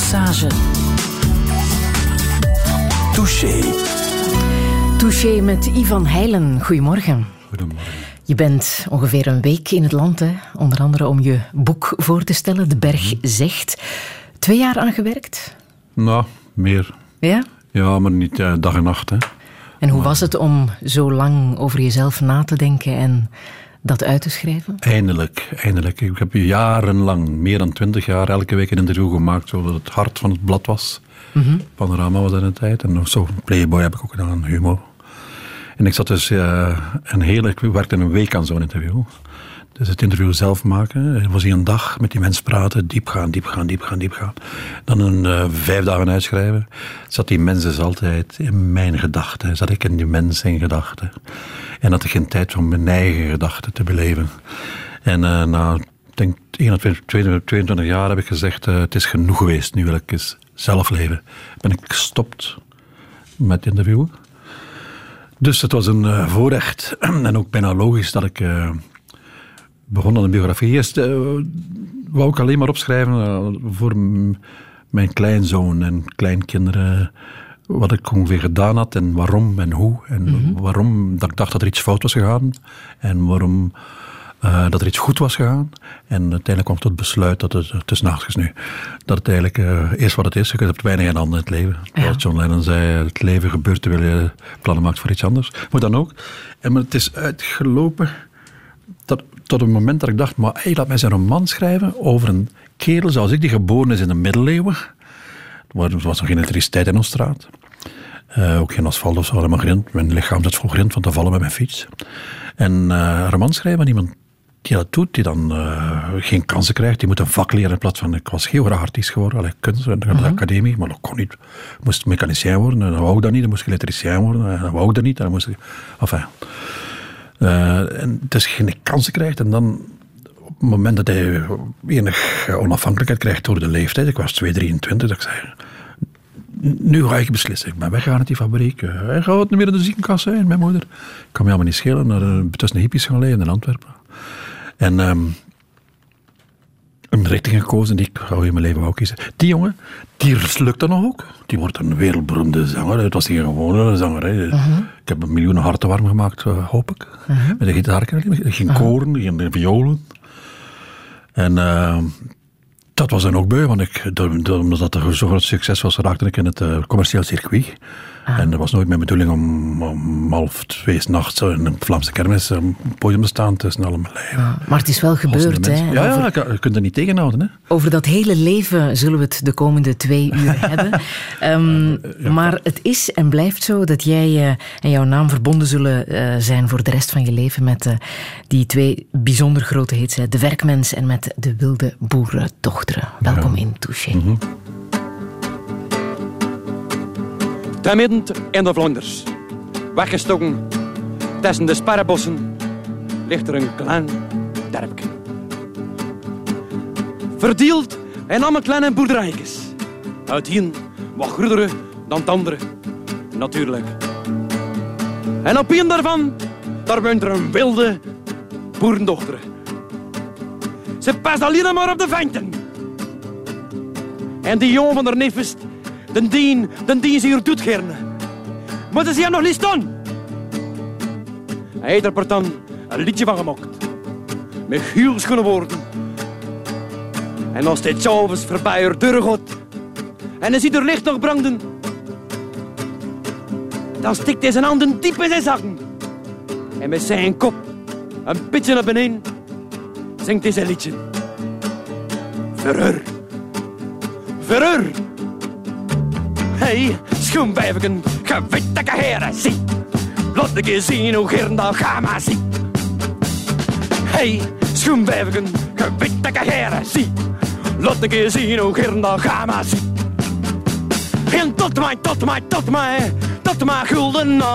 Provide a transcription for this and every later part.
massage. Touché. Touché met Ivan Heilen. Goedemorgen. Goedemorgen. Je bent ongeveer een week in het land, hè? onder andere om je boek voor te stellen, De Berg Zegt. Twee jaar aan gewerkt? Nou, meer. Ja? Ja, maar niet uh, dag en nacht. Hè. En hoe was het om zo lang over jezelf na te denken en dat uit te schrijven? Eindelijk, eindelijk. Ik heb jarenlang, meer dan twintig jaar, elke week een interview gemaakt zodat het hart van het blad was. Mm Panorama was in de tijd. En zo Playboy heb ik ook gedaan, Humo. En ik zat dus uh, een hele, ik werkte een week aan zo'n interview. Dus het interview zelf maken. was hij een dag met die mensen praten, diep gaan, diep gaan, diep gaan, diep gaan. Dan een uh, vijf dagen uitschrijven. Zat die mensen dus altijd in mijn gedachten. Zat ik in die mensen in gedachten. En had ik geen tijd om mijn eigen gedachten te beleven. En uh, na, denk 21, 22 jaar heb ik gezegd, uh, het is genoeg geweest. Nu wil ik eens zelf leven. Ben ik gestopt met interviewen. Dus het was een voorrecht en ook bijna logisch dat ik begon aan de biografie. Eerst uh, wou ik alleen maar opschrijven voor mijn kleinzoon en kleinkinderen wat ik ongeveer gedaan had en waarom en hoe. En mm -hmm. waarom dat ik dacht dat er iets fout was gegaan en waarom uh, dat er iets goed was gegaan. En uiteindelijk kwam ik tot het besluit dat het, het is nu, dat het eigenlijk uh, eerst wat het is. Je hebt weinig aan handen in het leven. Ja. Zoals John Lennon zei, het leven gebeurt terwijl je plannen maakt voor iets anders. Maar dan ook. En maar het is uitgelopen tot, tot een moment dat ik dacht, maar hey, laat mij eens een roman schrijven over een kerel zoals ik, die geboren is in de middeleeuwen. Er was nog geen elektriciteit in onze straat. Uh, ook geen asfalt of zo, helemaal grind. Mijn lichaam zat vol grind van te vallen met mijn fiets. En uh, een roman schrijven van iemand die dat doet, die dan uh, geen kansen krijgt, die moet een vak leren in plaats van, ik was heel graag artiest geworden, allee, kunst, de -huh. academie, maar dat kon niet. Ik moest mechanicien worden, en dan wou ik dat niet, dan moest ik elektricien worden, en dan wou ik dat niet, en dan moest ik, enfin. Uh, en dus geen kansen krijgt, en dan op het moment dat hij enig onafhankelijkheid krijgt door de leeftijd, ik was 2, 23, dat ik zei, nu ga ik beslissen. Ik ben weggegaan uit die fabriek. Hij gaat niet meer in de ziekenkast zijn, mijn moeder. Ik kan me allemaal niet schelen. Naar, tussen de hippies gaan leven in Antwerpen. En um, een richting gekozen die ik hou in mijn leven wou kiezen. Die jongen, die lukt nog ook. Die wordt een wereldberoemde zanger. Het was geen gewone zanger. Hè. Uh -huh. Ik heb een miljoenen harten warm gemaakt, uh, hoop ik. Uh -huh. Met een gitaar. Geen -huh. koren, geen violen. En uh, dat was dan ook beu, want ik, omdat het zo groot succes was, raakte ik in het uh, commercieel circuit. Ah. En dat was nooit mijn bedoeling om, om half twee nachts in een Vlaamse kermis op het podium te staan tussen alle mijn leven. Ah, maar het is wel gebeurd, hè? Ja, ja over, je kunt er niet tegenhouden. Hè? Over dat hele leven zullen we het de komende twee uur hebben. Um, uh, ja, maar het is en blijft zo dat jij uh, en jouw naam verbonden zullen uh, zijn voor de rest van je leven met die twee bijzonder grote hits, De Werkmens en met De Wilde Boerendochteren. Welkom ja. in Touché. Mm -hmm. Ten midden in de Vlonders, weggestoken tussen de sparrenbossen, ligt er een klein derpje. Verdeeld in allemaal kleine boerderijtjes. Uit hier wat groenere dan het andere, natuurlijk. En op een daarvan, daar woont er een wilde boerendochter. Ze past alleen maar op de venten. En die jongen van haar neef Den dien, den dien ze hier doet gerne. Maar ze zien nog niet staan. Hij heeft er dan een liedje van gemaakt. Met huurschone woorden. En als dit s'avonds voorbij haar deur gaat. En hij ziet er licht nog branden. Dan stikt hij zijn handen diep in zijn zakken. En met zijn kop een beetje naar beneden zingt hij zijn liedje. Verheur. Verheur. Hey, schoenwijven, gewitte heren, zie. Laat ik eens zien hoe gern dat ga maar zie. Hey, schoenwijven, gewitte heren, zie. Laat ik eens zien hoe ga maar zie. En tot mij, tot mij, tot mij, tot mijn gulden nacht.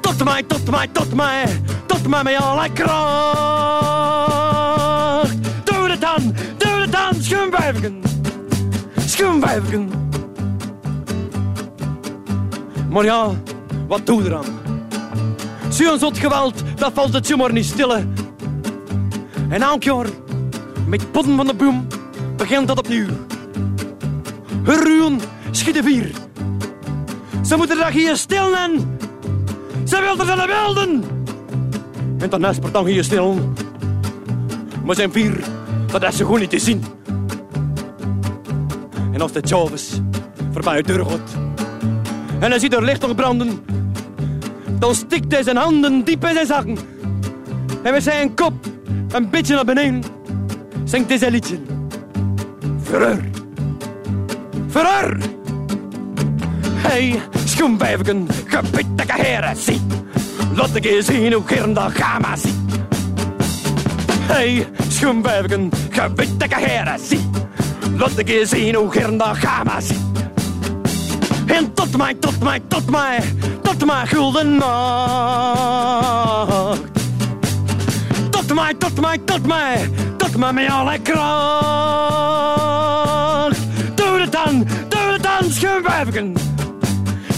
Tot mij, tot mij, tot mij, tot mij met alle kracht. Maar ja, wat doe er aan? Zo'n zot geweld, dat valt het zomaar niet stille. En elk jaar Met potten van de boom begint dat opnieuw. Ruwen schieten vier. Ze moeten daar hier stil en ze wilden zijn wilden. En dan is dan hier stil. Maar zijn vier, dat is ze gewoon niet te zien. En als de Chavis voorbij het deur gaat en hij ziet er licht nog branden, dan stikt hij zijn handen diep in zijn zakken. En met zijn kop een beetje naar beneden zingt hij zijn liedje. Verreur. Verreur. Hey, schoenwijfken, gebiedelijke heren, zie. Laat ik eens zien hoe gern dat gamma zie. Hey, schoenwijfken, gebiedelijke heren, zie. Laat ik gern dat gamma zie. En tot mij, tot mij, tot mij, tot mij gulden nacht. Tot mij, tot mij, tot mij, tot mij met alle kracht. Doe het dan, doe het dan, schumvuiven.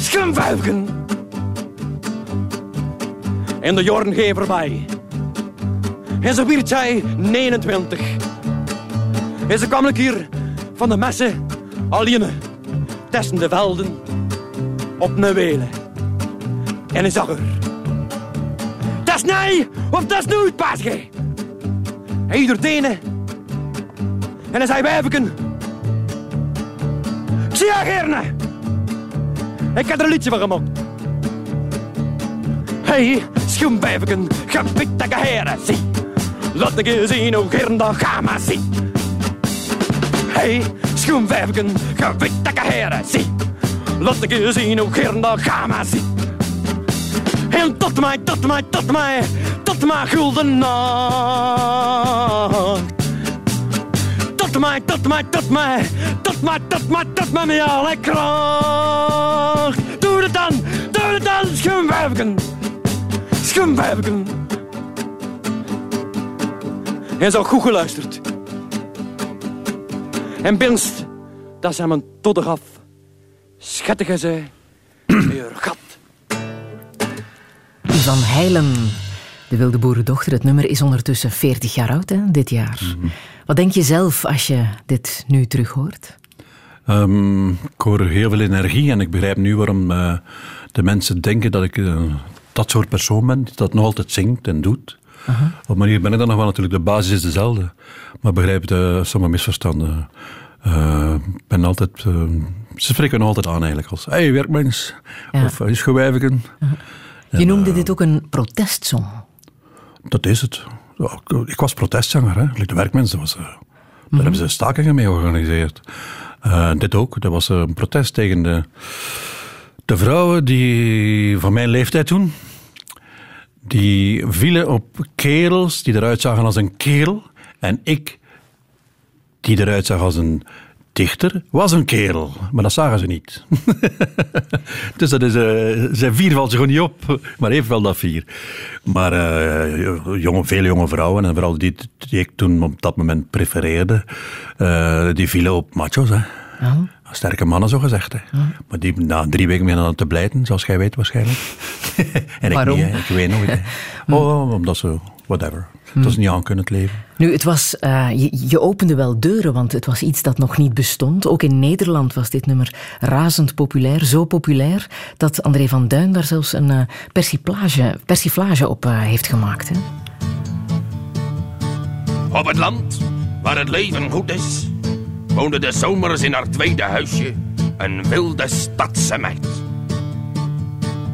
Schumvuiven. En de jaren gaan voorbij. En zo werd zij 29. En ze kwam een keer van de messen alleen tussen de velden op een welen. En hij zag er. Dat is nee of dat is nooit, paasje. Hij door tenen. En hij zei wijfken. Ik zie je. Ik heb er een liedje van gemaakt. Hey, schoenwijfken, gebiedige heren, zie. Laat ik je zien hoe gern dat gamma zie. Hey, gebiedige heren, zie. Laat ik je zien hoe gern dat gamma zie. En tot mij, tot mij, tot mij, tot mij gulden nacht. Tot mij, tot mij, tot mij, tot mij, tot mij, tot mij met alle kracht. Doe het dan, doe het dan, schoenwijfken. Schoenwijfken. En zo goed geluisterd. En binst, dat ze hem een todde gaf. Schattige ze, weer gat. Van Heilen, de wilde boerendochter. Het nummer is ondertussen 40 jaar oud, hè, dit jaar. Wat denk je zelf als je dit nu terug hoort? Um, ik hoor heel veel energie en ik begrijp nu waarom uh, de mensen denken dat ik uh, dat soort persoon ben, dat nog altijd zingt en doet. -huh. Op manier ben ik dan nog wel natuurlijk, de basis is dezelfde. Maar begrijp de, sommige misverstanden. Uh, ben altijd, ze spreken me altijd aan eigenlijk als hey, werkmens, ja. of is gewijvigen. -huh. Je noemde dit ook een protestsong. Dat is het. Ik was protestzanger, hè. de werkmensen. Was, daar -hmm. hebben ze stakingen mee georganiseerd. Dit ook. Dat was een protest tegen de, de vrouwen die van mijn leeftijd toen. Die vielen op kerels die eruit zagen als een kerel. En ik, die eruit zag als een dichter was een kerel, maar dat zagen ze niet. dus dat is, uh, zijn vier valt ze gewoon niet op, maar evenwel dat vier. Maar uh, jonge, veel jonge vrouwen, en vooral die, die ik toen op dat moment prefereerde, uh, die vielen op macho's. Hè. Ja. Sterke mannen, zo gezegd. Hè. Maar die na drie weken beginnen dan te blijten, zoals jij weet waarschijnlijk. en Waarom? ik niet, hè. ik weet nooit. oh, omdat ze, whatever. Het was niet aan kunnen het leven. Nu, het was, uh, je, je, opende wel deuren, want het was iets dat nog niet bestond. Ook in Nederland was dit nummer razend populair. Zo populair dat André van Duin daar zelfs een uh, persiflage, persiflage op uh, heeft gemaakt. Hè? Op het land waar het leven goed is, woonde de zomers in haar tweede huisje een wilde stadse meid.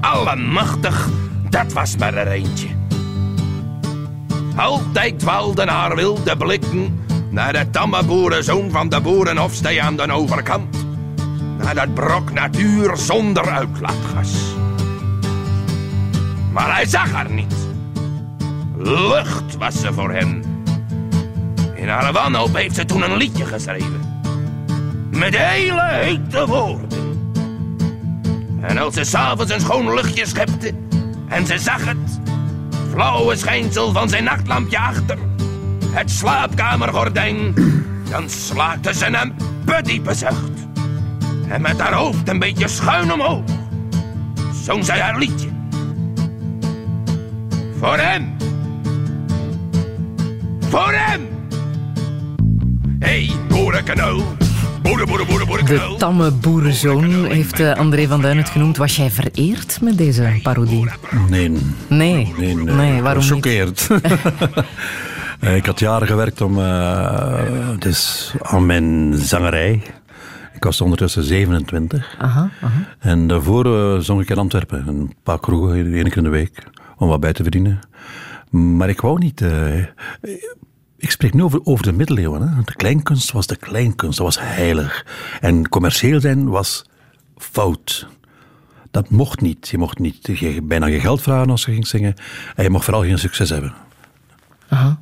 Allemachtig, dat was maar er eentje. Altijd dwaalden haar wilde blikken naar de tamme boerenzoon van de boerenhofstee aan de overkant. Naar dat brok natuur zonder uitlaatgas. Maar hij zag haar niet. Lucht was ze voor hem. In haar wanhoop heeft ze toen een liedje geschreven. Met hele hete woorden. En als ze s'avonds een schoon luchtje schepte en ze zag het, flauwe schijnsel van zijn nachtlampje achter, het slaapkamergordijn, dan slaakte ze een bediepe zucht. En met haar hoofd een beetje schuin omhoog, zong zij haar liedje. Voor hem. Voor hem. boeren, boeren, De tamme boerenzoon heeft eh, André van Duin het genoemd. Was jij vereerd met deze parodie? Nee, Nee. nee, nee waarom niet? Gechoqueerd. Eh, ik had jaren gewerkt om, eh, dus aan mijn zangerij. Ik was ondertussen 27. Aha, aha. En daarvoor zong ik in Antwerpen. Een paar kroegen, één keer in de week. Om wat bij te verdienen. Maar ik wou niet... eh, ik spreek nu over, over de middeleeuwen. Hè. De kleinkunst was de kleinkunst. Dat was heilig. En commercieel zijn was fout. Dat mocht niet. Je mocht niet je, bijna je geld vragen als je ging zingen. En je mocht vooral geen succes hebben. Aha.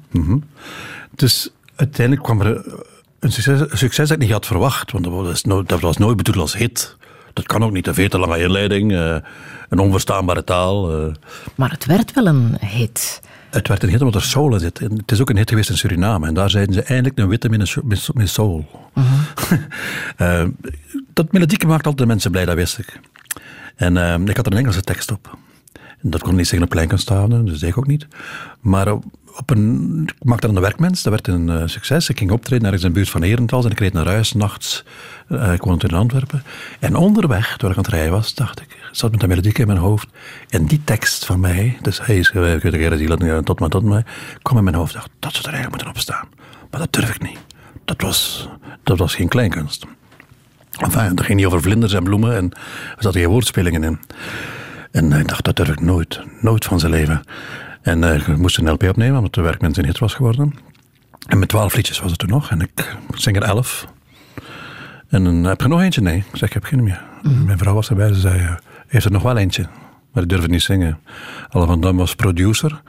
Dus uiteindelijk kwam er een succes, een succes dat ik niet had verwacht. Want dat was, nooit, dat was nooit bedoeld als hit. Dat kan ook niet. Een veel te lange inleiding. eh, een onverstaanbare taal. eh. Maar het werd wel een hit. Het werd een hit omdat er soul in zit. En het is ook een hit geweest in Suriname. En daar zeiden ze eindelijk een witte met, soul. Eh, dat melodieke maakt altijd de mensen blij, dat wist ik. En eh, ik had er een Engelse tekst op. En dat kon niet zeggen op kleinkunsthavenden, dus dat deed ik ook niet. Maar op, een, ik maakte dan een werkmens, dat werd een eh, succes. Ik ging optreden ergens in de buurt van Herentals en ik reed naar huis, nachts. Eh, ik woonde toen in Antwerpen. En onderweg, terwijl ik aan het rijden was, dacht ik, zat met een melodiek in mijn hoofd. En die tekst van mij, dus hij is geweest, zielen tot maar tot mij, kwam in mijn hoofd. dacht, dat zou er eigenlijk moeten opstaan. Maar dat durf ik niet. Dat was, dat was geen kleinkunst. Enfin, het ging niet over vlinders en bloemen en er zaten geen woordspelingen in. En ik dacht, dat durf ik nooit. Nooit van zijn leven. En eh, ik moest een LP opnemen, omdat de werkmens een hit was geworden. En met twaalf liedjes was het er nog. En ik zing er elf. En dan heb je er nog eentje? Nee. Ik zeg, ik heb geen meer. Mijn vrouw was erbij. Ze zei, eh, heeft er nog wel eentje? Maar ik durfde niet zingen. Alle van Dam was producer.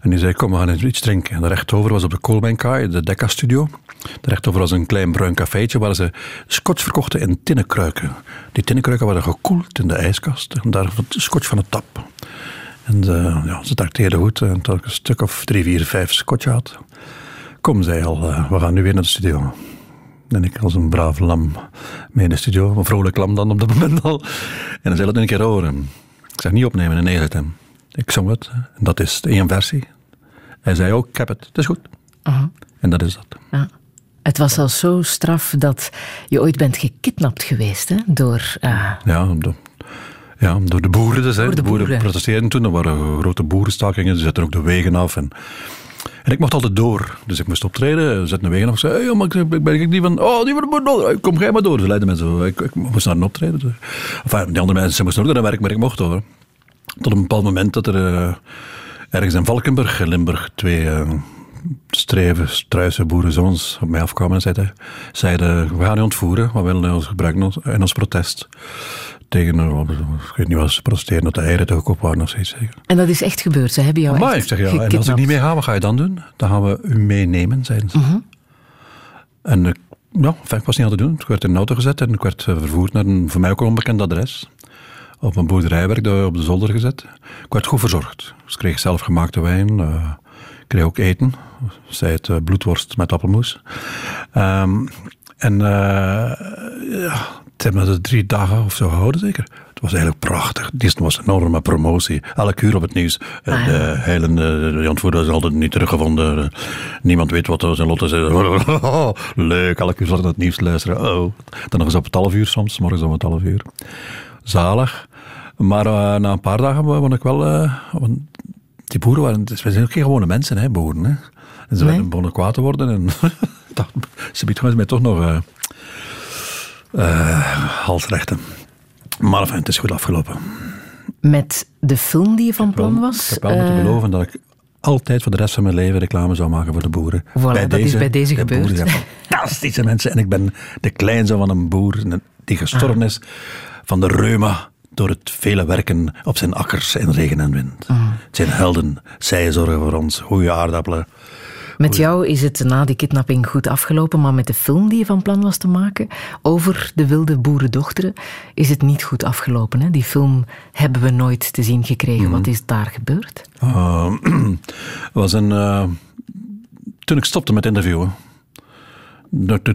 En die zei, kom, we gaan iets drinken. En de rechtover was op de Koolmijnkaai, de Decca Studio. De rechtover was een klein bruin cafeetje waar ze scotch verkochten in tinnen kruiken. Die tinnen kruiken waren gekoeld in de ijskast. En daar was scotch van de tap. En eh, ja, ze trakteerden goed. En toen ik een stuk of drie, vier, vijf scotch had. Kom, zei al, eh, we gaan nu weer naar de studio. En ik als een braaf lam mee in de studio. Een vrolijk lam dan op dat moment al. En dan zei dat een keer horen. Ik zeg niet opnemen in eigen stem. Ik zong het. En dat is de één versie. Hij zei ook, ik heb het. Het is goed. Aha. En dat is dat. Ja. Het was al zo straf dat je ooit bent gekidnapt geweest hè? door... eh, Ja, door, ja, door de boeren dus. Door de boeren, boeren. protesteerden toen. Er waren grote boerenstakingen. Ze zetten ook de wegen af. En, en ik mocht altijd door. Dus ik moest optreden. Zetten de wegen af. Ik zei, hey, maar ik ben ik niet van... Oh, die worden door. Kom jij maar door. Ze leidden mensen. Ik, ik moest naar een optreden. Dus. Enfin, die andere mensen moesten ook naar werk, maar ik mocht door. Tot een bepaald moment dat er eh, ergens in Valkenburg, in Limburg, twee eh, streven, struise boerenzoons op mij afkwamen en zeiden, zeiden we gaan u ontvoeren, we willen ons gebruiken in ons protest. Tegen, eh, ik weet niet wat ze protesteren, dat de eieren te goedkoop waren of zoiets. zeker. En dat is echt gebeurd. Ze hebben jou Maar echt ik zeg ja, en als ik niet mee ga, wat ga je dan doen? Dan gaan we u meenemen, zeiden ze. En ik, ja, enfin, ik was niet aan te doen. Ik werd in een auto gezet en ik werd eh, vervoerd naar een voor mij ook onbekend adres. Op een boerderij werd ik op de zolder gezet. Ik werd goed verzorgd. Dus ik kreeg zelfgemaakte wijn. eh, ik kreeg ook eten. Zij het eh, bloedworst met appelmoes. Ehm, en eh ja, het hebben we er drie dagen of zo gehouden zeker. Het was eigenlijk prachtig. Dit was een enorme promotie. Elk uur op het nieuws. En Ah, de heilende, de ontvoerder is altijd niet teruggevonden. Niemand weet wat zijn Lotte zei. Leuk, elk uur zat het nieuws te luisteren. Oh. Dan nog eens op het half uur soms, morgens om het half uur. Zalig. Maar eh, na een paar dagen word ik wel... eh, want die boeren waren... Het zijn ook geen gewone mensen, hè, boeren. Hè. En ze Nee. werden begonnen kwaad te worden. En dacht, ze biedt gewoon mij toch nog... eh eh, halsrechten. Maar enfin, het is goed afgelopen. Met de film die je van plan was. Ik heb wel moeten eh, beloven dat ik altijd voor de rest van mijn leven reclame zou maken voor de boeren. Voilà, dat is bij deze de gebeurd. boeren zijn fantastische mensen. En ik ben de kleinzoon van een boer die gestorven is van de reuma door het vele werken op zijn akkers in regen en wind. Het zijn helden. Zij zorgen voor ons. Goede aardappelen. Met jou is het na die kidnapping goed afgelopen, maar met de film die je van plan was te maken over de wilde boerendochteren is het niet goed afgelopen. Hè? Die film hebben we nooit te zien gekregen. Mhm. Wat is daar gebeurd? Uh, was een, uh, toen ik stopte met interviewen,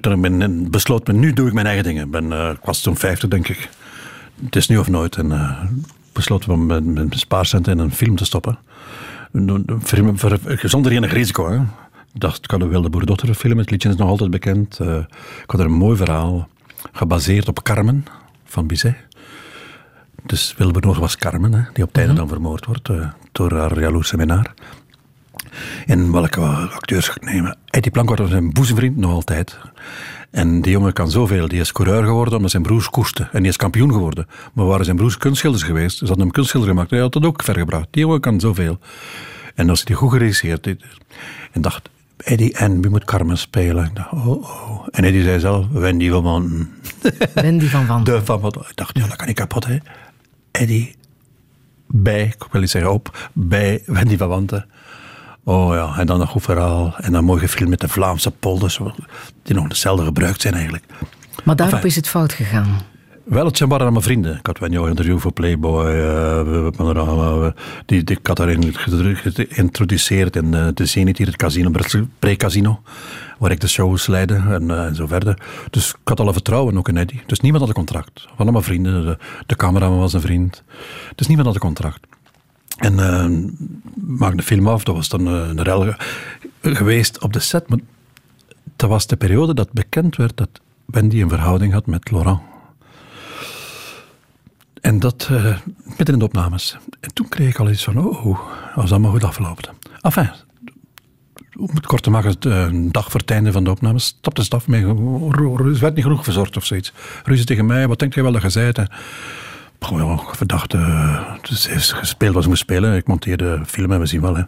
toen besloot me, nu doe ik mijn eigen dingen. Ben, uh, ik was toen 50, denk ik. Het is nu of nooit. En uh, besloot me met mijn spaarcenten in een film te stoppen. Zonder enig risico. Hè. Dacht, ik had een Wilde Boerdochter film, het liedje is nog altijd bekend. Uh, ik had er een mooi verhaal, gebaseerd op Carmen van Bizet. Dus Wilde Boerdochter was Carmen, hè, die op einde mhm. dan vermoord wordt uh, door haar jaloerse minnaar. En welke acteurs ga ik nemen? Eddie Plank was zijn boezemvriend, nog altijd. En die jongen kan zoveel. Die is coureur geworden omdat zijn broers koesten. En die is kampioen geworden. Maar waren zijn broers kunstschilders geweest, ze hadden hem kunstschilder gemaakt. Hij had dat ook vergebracht. Die jongen kan zoveel. En als hij die goed geregisseerd En dacht, Eddie en wie moet Carmen spelen? Ik dacht, oh, oh. En Eddie zei zelf, Wendy van Wanten. Wendy van Wanten. De van Wanten. Ik dacht, ja, dat kan ik kapot, hè. Eddie bij, ik wil niet zeggen op, bij Wendy van Wanten. Oh ja, en dan een goed verhaal. En dan mooi gefilmd met de Vlaamse polders, die nog hetzelfde gebruikt zijn eigenlijk. Maar daarop is het fout gegaan. Wel, het zijn waren mijn vrienden. Ik had wel een interview voor Playboy. Uh, die, die, ik had daarin geïntroduceerd in uh, de Zenit hier, het casino, pre-casino. Waar ik de shows leidde en, uh, en zo verder. Dus ik had alle vertrouwen ook in Eddie. Dus niemand had een contract. Allemaal vrienden. De, cameraman was een vriend. Dus niemand had een contract. En uh, maakte de film af, dat was dan een rel geweest op de set. Maar dat was de periode dat bekend werd dat Wendy een verhouding had met Laurent. En dat uh, midden in de opnames. En toen kreeg ik al iets van, oh, als dat maar goed afloopt. Enfin, om het kort te maken, een dag voor het einde van de opnames stapte de staf mee. Er werd niet genoeg verzorgd of zoiets. Ruzie tegen mij, wat denk je wel dat je zei? gewoon verdacht dus heeft gespeeld wat ze moest spelen. Ik monteerde film en we zien wel.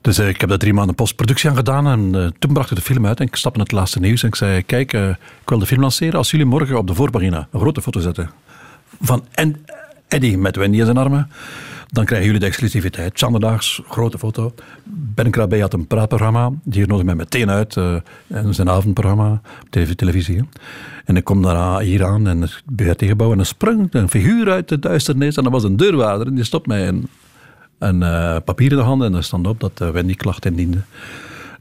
Dus ik heb daar drie maanden postproductie aan gedaan. En toen bracht ik de film uit en ik stapte naar het laatste nieuws. En ik zei, kijk, ik wil de film lanceren als jullie morgen op de voorpagina een grote foto zetten. Van Eddie met Wendy in zijn armen dan krijgen jullie de exclusiviteit. Zanderdaags, grote foto. Ben Krabbe had een praatprogramma. Die nodig mij meteen uit. Uh, en zijn avondprogramma op televisie. En ik kom daar hier aan en het BRT-gebouw. En er sprong een figuur uit de duisternis. En dat was een deurwaarder. En die stopt mij een, een uh, papier in de handen. En er stond op dat uh, Wendy klacht indiende.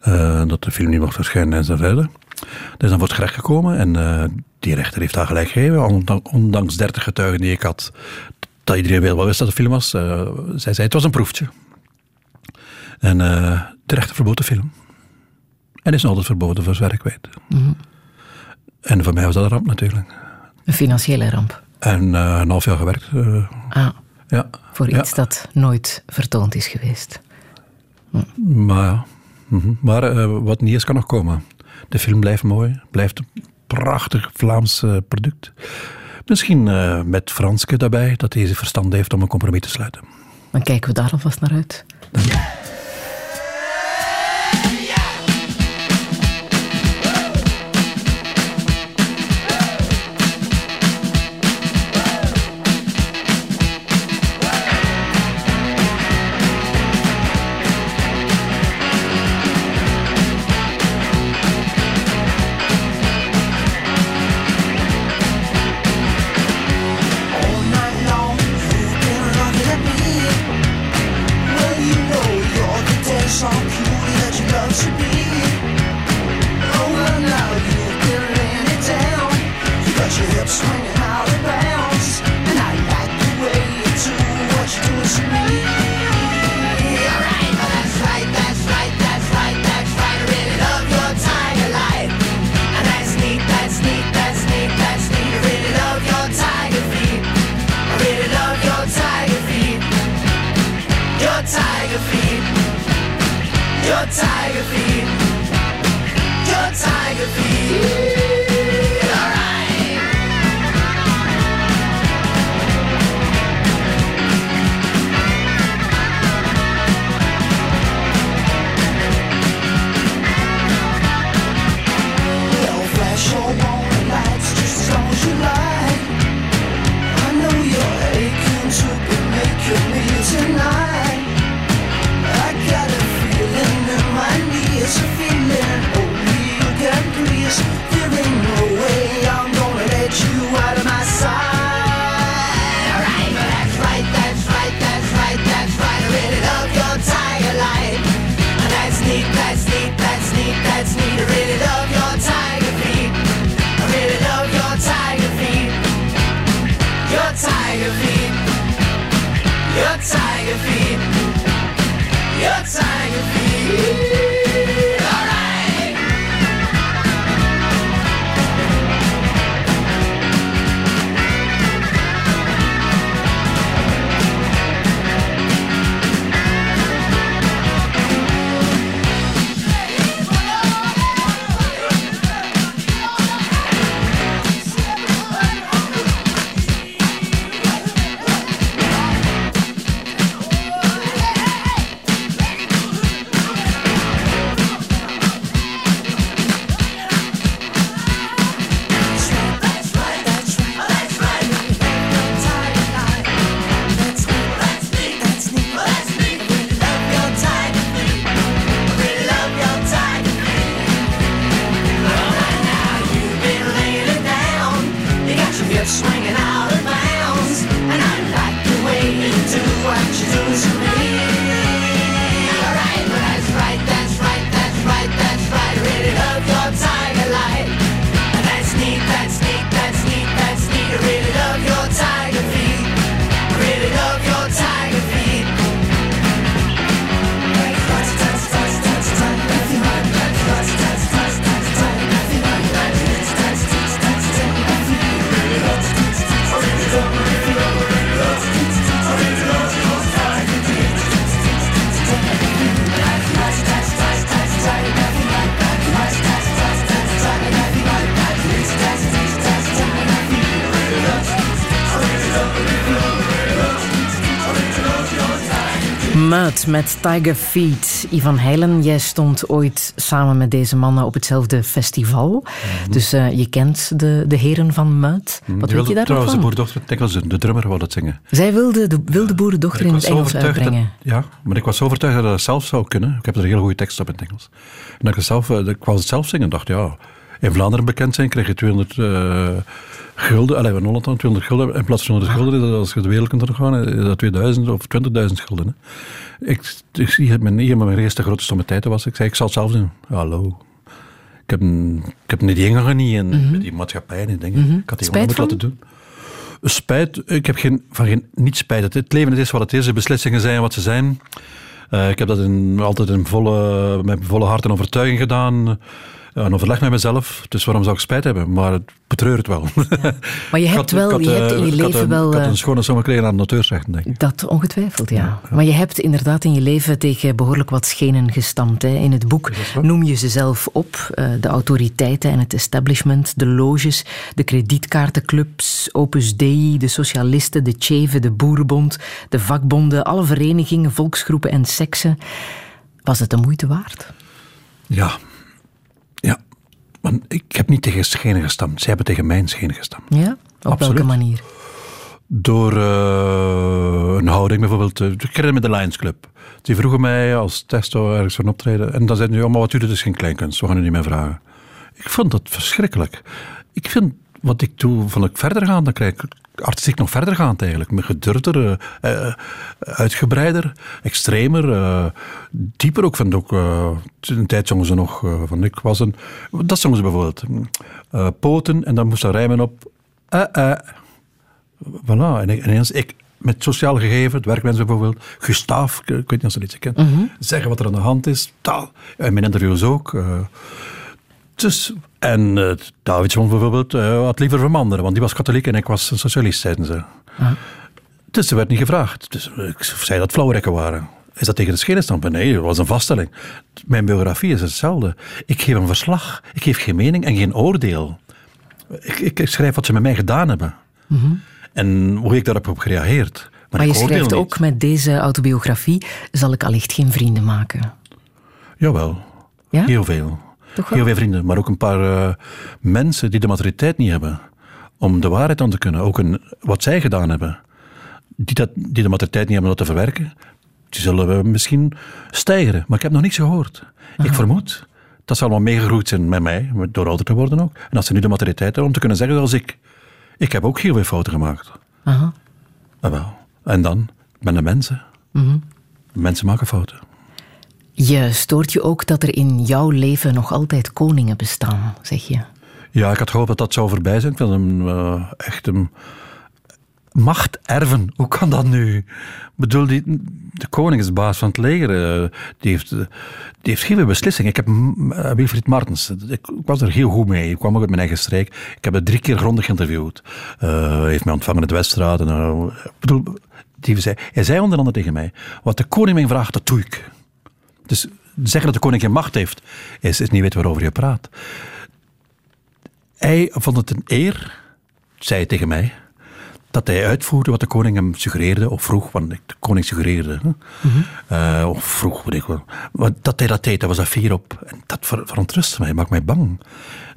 Uh, dat de film niet mag verschijnen en zo verder. Dus dan wordt gerecht gekomen en die rechter heeft daar gelijk gegeven. Ondanks 30 getuigen die ik had, dat iedereen wel wist dat het film was. Uh, zij zei, het was een proefje. En de rechter verbood de film. En is nog altijd verboden voor zover ik weet. Mm En voor mij was dat een ramp natuurlijk. Een financiële ramp. En uh, een half jaar gewerkt. ah, ja. Voor iets dat nooit vertoond is geweest. Hm. Maar ja. Mhm. Maar wat niet is, kan nog komen. De film blijft mooi. Blijft een prachtig Vlaams product. Misschien uh, met Franske daarbij, dat hij verstand heeft om een compromis te sluiten. Dan kijken we daar alvast naar uit. Muid met Tiger Feet. Ivan Heilen, jij stond ooit samen met deze mannen op hetzelfde festival. Mhm. Dus uh, je kent de, de heren van Muid. Mhm. Wat weet je daar Trouwens, de boerendochter, Engels, de drummer wou dat zingen. Zij wilde de, wilde boerendochter in het Engels uitbrengen. ja, maar ik was zo overtuigd dat ik dat zelf zou kunnen. Ik heb er een hele goede tekst op in het Engels. En dat ik, zelf, eh, ik wou het zelf zingen en dacht, ja... In Vlaanderen bekend zijn krijg je 200 uh, gulden. Allee, in Holland dan 200 gulden. In plaats van 100 gulden, als je de wereld kunt gaan, is dat 2000 of 20.000 gulden. Hè. Ik, ik zie het niet, maar mijn eerste grote stomme tijd was. Ik zei, ik zal het zelf doen. Hallo. Ik heb, ik heb niet die niet en mm -hmm. met die maatschappij en dingen. Mm -hmm. Ik had die gewoon moeten laten doen. Spijt, ik heb geen, van geen, niet spijt. Het, leven het is wat het is. De beslissingen zijn wat ze zijn. Uh, ik heb dat in, altijd in volle, met volle hart en overtuiging gedaan een overleg met mezelf. Dus waarom zou ik spijt hebben? Maar het betreur het wel. Maar je hebt, wel, je hebt in je leven wel... Ik had een schone som gekregen aan de auteursrechten, denk ik. Dat ongetwijfeld, ja. Maar je hebt inderdaad in je leven tegen behoorlijk wat schenen gestampt. Hè. In het boek noem je ze zelf op. Uh, de autoriteiten en het establishment, de loges, de kredietkaartenclubs, Opus Dei, de socialisten, de Tjeven, de Boerenbond, de vakbonden, alle verenigingen, volksgroepen en seksen. Was het de moeite waard? Ja, want ik heb niet tegen schenen gestampt. Zij hebben tegen mijn schenen gestampt. Ja? Op welke manier? Door uh, een houding bijvoorbeeld. Ik herinner me de Lions Club. Die vroegen mij als testo ergens van optreden. En dan zeiden ze, oh, maar wat doet het is geen kleinkunst. We gaan u niet meer vragen. Ik vond dat verschrikkelijk. Ik vind wat ik doe, van ik verder gaan. Dan krijg ik artistiek nog verder gaan eigenlijk. Met gedurfder, uh, uitgebreider, extremer, uh, dieper ook. Vind ook, uh, een tijd zongen ze nog van ik was een... Dat zongen ze bijvoorbeeld. poten en dan moest ze rijmen op... eh eh. Voilà. En ineens, ik, met sociaal gegeven, het werkmensen bijvoorbeeld, Gustaaf, ik, weet niet of ze dit kent, mm -hmm. zeggen wat er aan de hand is. Taal. In mijn interviews ook. dus en uh, Davidson bijvoorbeeld uh, had liever vermanderen, want die was katholiek en ik was een socialist, zeiden ze. Ah. Dus ze werd niet gevraagd. Dus ik zei dat flauwrekken waren. Is dat tegen de schenen Nee, dat was een vaststelling. Mijn biografie is hetzelfde. Ik geef een verslag, ik geef geen mening en geen oordeel. Ik, ik, schrijf wat ze met mij gedaan hebben. Mm -hmm. En hoe ik daarop heb gereageerd. Maar, maar je schrijft ook met deze autobiografie, zal ik allicht geen vrienden maken. Jawel, ja? heel veel. Heel veel vrienden, maar ook een paar uh, mensen die de maturiteit niet hebben om de waarheid aan te kunnen. Ook een, wat zij gedaan hebben. Die, dat, die de maturiteit niet hebben om dat te verwerken, die zullen we misschien stijgen. Maar ik heb nog niets gehoord. Aha. Ik vermoed dat ze allemaal meegegroeid zijn met mij, door ouder te worden ook. En dat ze nu de maturiteit hebben om te kunnen zeggen zoals ik. Ik heb ook heel veel fouten gemaakt. Aha. En, wel. en dan, ben de mensen. Mm -hmm. Mensen maken fouten. Je stoort je ook dat er in jouw leven nog altijd koningen bestaan, zeg je? Ja, ik had gehoopt dat dat zou voorbij zijn. Ik wil hem uh, echt een macht erven. Hoe kan dat nu? Ik bedoel, die, de koning is baas van het leger. Uh, die, heeft, die heeft geen beslissing. Ik heb uh, Wilfried Martens, ik, was er heel goed mee. Ik kwam ook uit mijn eigen streek. Ik heb hem drie keer grondig geïnterviewd. Hij heeft mij ontvangen in de Weststraat. En, bedoel, die zei, hij zei onder andere tegen mij, wat de koning mij vraagt, dat doe ik. Dus zeggen dat de koning geen macht heeft, is, is niet weten waarover je praat. Hij vond het een eer, zei hij tegen mij, dat hij uitvoerde wat de koning hem suggereerde, of vroeg, want de koning suggereerde, mm -hmm. uh, of vroeg, weet ik wel. Dat hij dat deed, dat was affier op. En dat ver, verontrustte mij, maakt mij bang.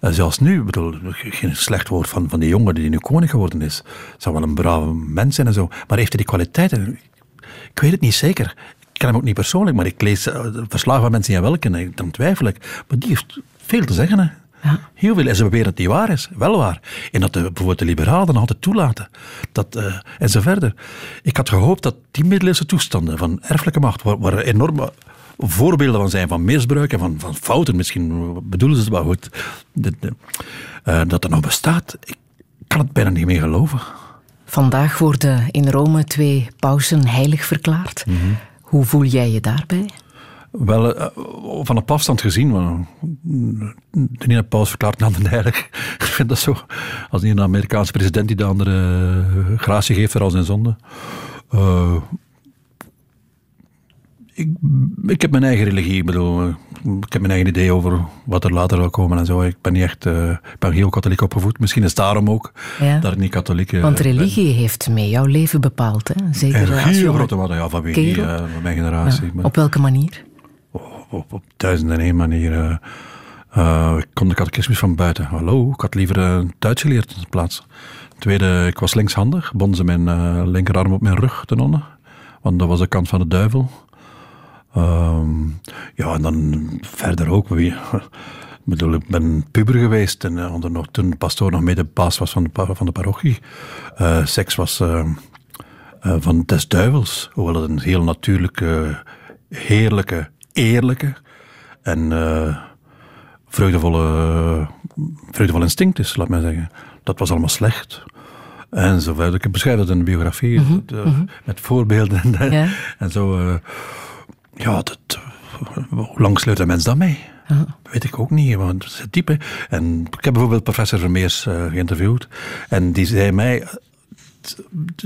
Uh, zelfs nu, bedoel, geen slecht woord van, van die jongen die nu koning geworden is. Zou wel een brave mens zijn en zo. Maar heeft hij die kwaliteiten? Ik weet het niet zeker ken hem ook niet persoonlijk, maar ik lees uh, verslagen van mensen die hij wel kennen. Dan twijfel ik. Maar die heeft veel te zeggen. Hè. Ja. Heel veel. En ze beweren dat die waar is. Wel waar. En dat de, bijvoorbeeld de liberalen altijd toelaten. Dat, uh, en zo verder. Ik had gehoopt dat die middeleeuwse toestanden van erfelijke macht, waar, waar enorme voorbeelden van zijn, van misbruik en van, van fouten, misschien bedoelen ze het wel goed, de, de, uh, dat er nog bestaat. Ik kan het bijna niet meer geloven. Vandaag worden in Rome twee pausen heilig verklaard. Mm -hmm. Hoe voel jij je daarbij? Wel, uh, van op afstand gezien, de ene paus verklaart de andere. Ik vind dat zo. Als een Amerikaanse president die de andere uh, gratie geeft voor al zijn zonde. Uh, ik, ik heb mijn eigen religie. Ik bedoel, ik heb mijn eigen idee over wat er later zal komen en zo. Ik ben niet echt, uh, ik ben heel katholiek opgevoed. Misschien is het daarom ook ja. dat ik niet katholiek Want religie heeft mee jouw leven bepaald, hè? Zeker heel grote waarde, ja, van, wie, uh, van mijn generatie. Ja. Op welke manier? Op, op, op duizend en één manier. Uh, ik kom de catechismus van buiten. Hallo, ik had liever een Duits geleerd in plaats. Tweede, ik was linkshandig. Bonden ze mijn linkerarm op mijn rug te nonnen. Want dat was de kant van de duivel. Um, ja, en dan verder ook. Wie, ik bedoel, ik ben puber geweest en uh, nog, toen de pastoor nog mede baas was van de, van de parochie. Uh, seks was uh, van des duivels. Hoewel het een heel natuurlijke, heerlijke, eerlijke en vreugdevolle, vreugdevolle instinct is, laat mij zeggen. Dat was allemaal slecht. En zo verder. Ik beschrijf dat in de biografie, mm -hmm. met, mm met voorbeelden ja. en zo. Ja, dat, hoe lang sleurt een mens dat mee? Ja. Weet ik ook niet, want het is diepe. En ik heb bijvoorbeeld professor Vermeers uh, geïnterviewd. En die zei mij,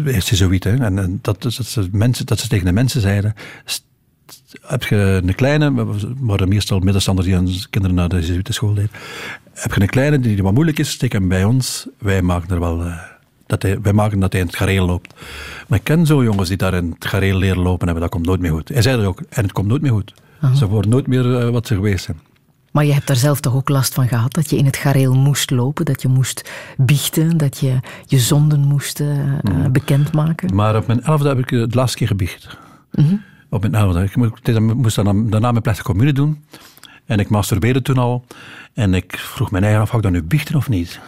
is zoiets, hè, en dat, dat, ze mensen, dat ze tegen de mensen zeiden, heb je een kleine, maar meestal middenstanders die aan kinderen naar de school deden, heb je een kleine die wat moeilijk is, steek hem bij ons, wij maken er wel... Uh, dat hij, wij maken dat hij in het gareel loopt. Maar ik ken zo jongens die daar in het gareel leren lopen hebben, dat komt nooit meer goed. Hij zei dat ook, en het komt nooit meer goed. Ze worden nooit meer uh, wat ze geweest zijn. Maar je hebt daar zelf toch ook last van gehad, dat je in het gareel moest lopen, dat je moest biechten, dat je je zonden moest uh, mm. bekendmaken? Maar op mijn elfde heb ik het laatste keer gebiecht. Mm -hmm. Op mijn elfde. Ik moest daarna mijn plechtige commune doen. En ik masturbeerde toen al. En ik vroeg mijn eigen af, ga ik dan nu biechten of niet?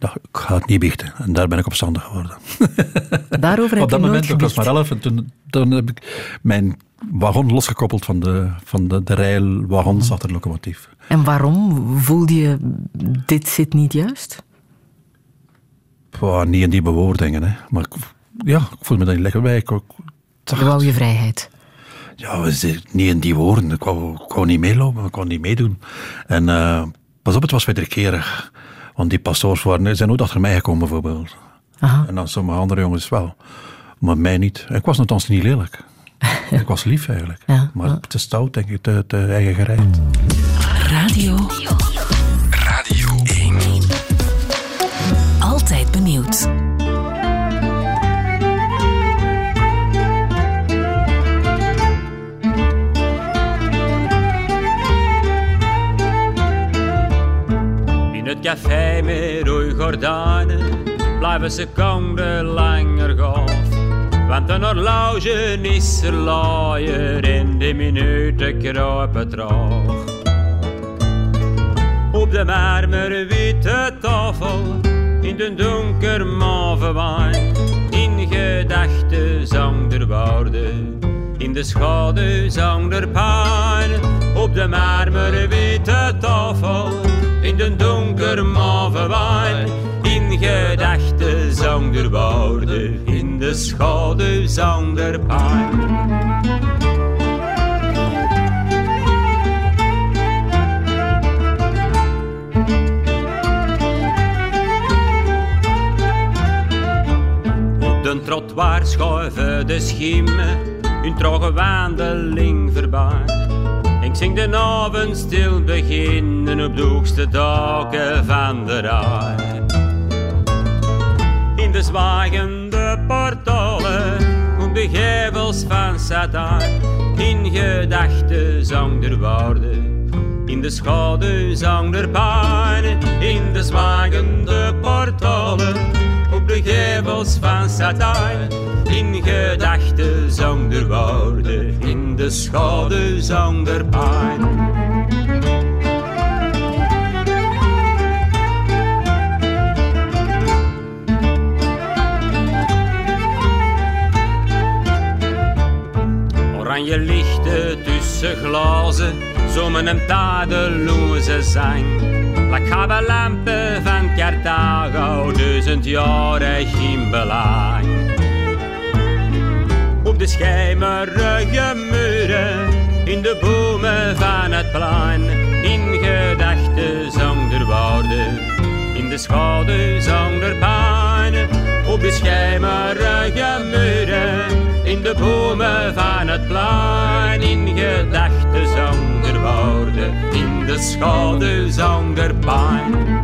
Dacht, ik ga het niet biechten. En daar ben ik opstandig geworden. Daarover heb Op dat moment, ik was maar elf, en toen, toen heb ik mijn wagon losgekoppeld van de, van de, de rij wagons mhm. achter de locomotief. En waarom voelde je, dit zit niet juist? Oh, niet in die bewoordingen, hè. maar ik, ja, ik voelde me daar niet lekker bij. Ik, ik je wou je vrijheid? Ja, niet in die woorden. Ik wou, ik wou niet meelopen, ik wou niet meedoen. En uh, pas op, het was wederkerig. Want die pastoors waren, zijn nooit achter mij gekomen bijvoorbeeld. Aha. En dan sommige andere jongens wel. Maar mij niet. Ik was nogthans niet lelijk. ik was lief eigenlijk. Ja, maar te stout, denk ik, te, te eigen gereid. Radio. Radio 1. Altijd benieuwd. Café met rode gordijnen blijven seconden langer gaaf. Want een horloge is er laaier en de minuten kruipen traag. Op de marmer witte tafel, in de donker wijn, in gedachten zang der woorden, in de schaduw zang der pijn. Op de marmer witte tafel, in de donker wijn. In gedachten zang der woorden, in de schaduw zang der. Op de trottoir schuiven de schimmen, hun trage wandeling voorbij. Ik zing de avond stil beginnen op de hoogste daken van de rij. In de zwagende portalen, op de gevels van Satan, in gedachten zang der woorden. In de schaduw zang der pijn, in de zwagende portalen, op de gevels van Satan, in gedachten zang der woorden de schade zang der pijn. Oranje lichten tussen glazen, zomen een tadeloze zang. La lampen van Carthago, duizend jaren geen belang de schijmerige muren, in de bomen van het plein, in gedachten zang der woorden, in de schaduw zang der pijn, op de schijmerige muren, in de bomen van het plein. In gedachten zonder woorden, in de schaduw zonder pijn.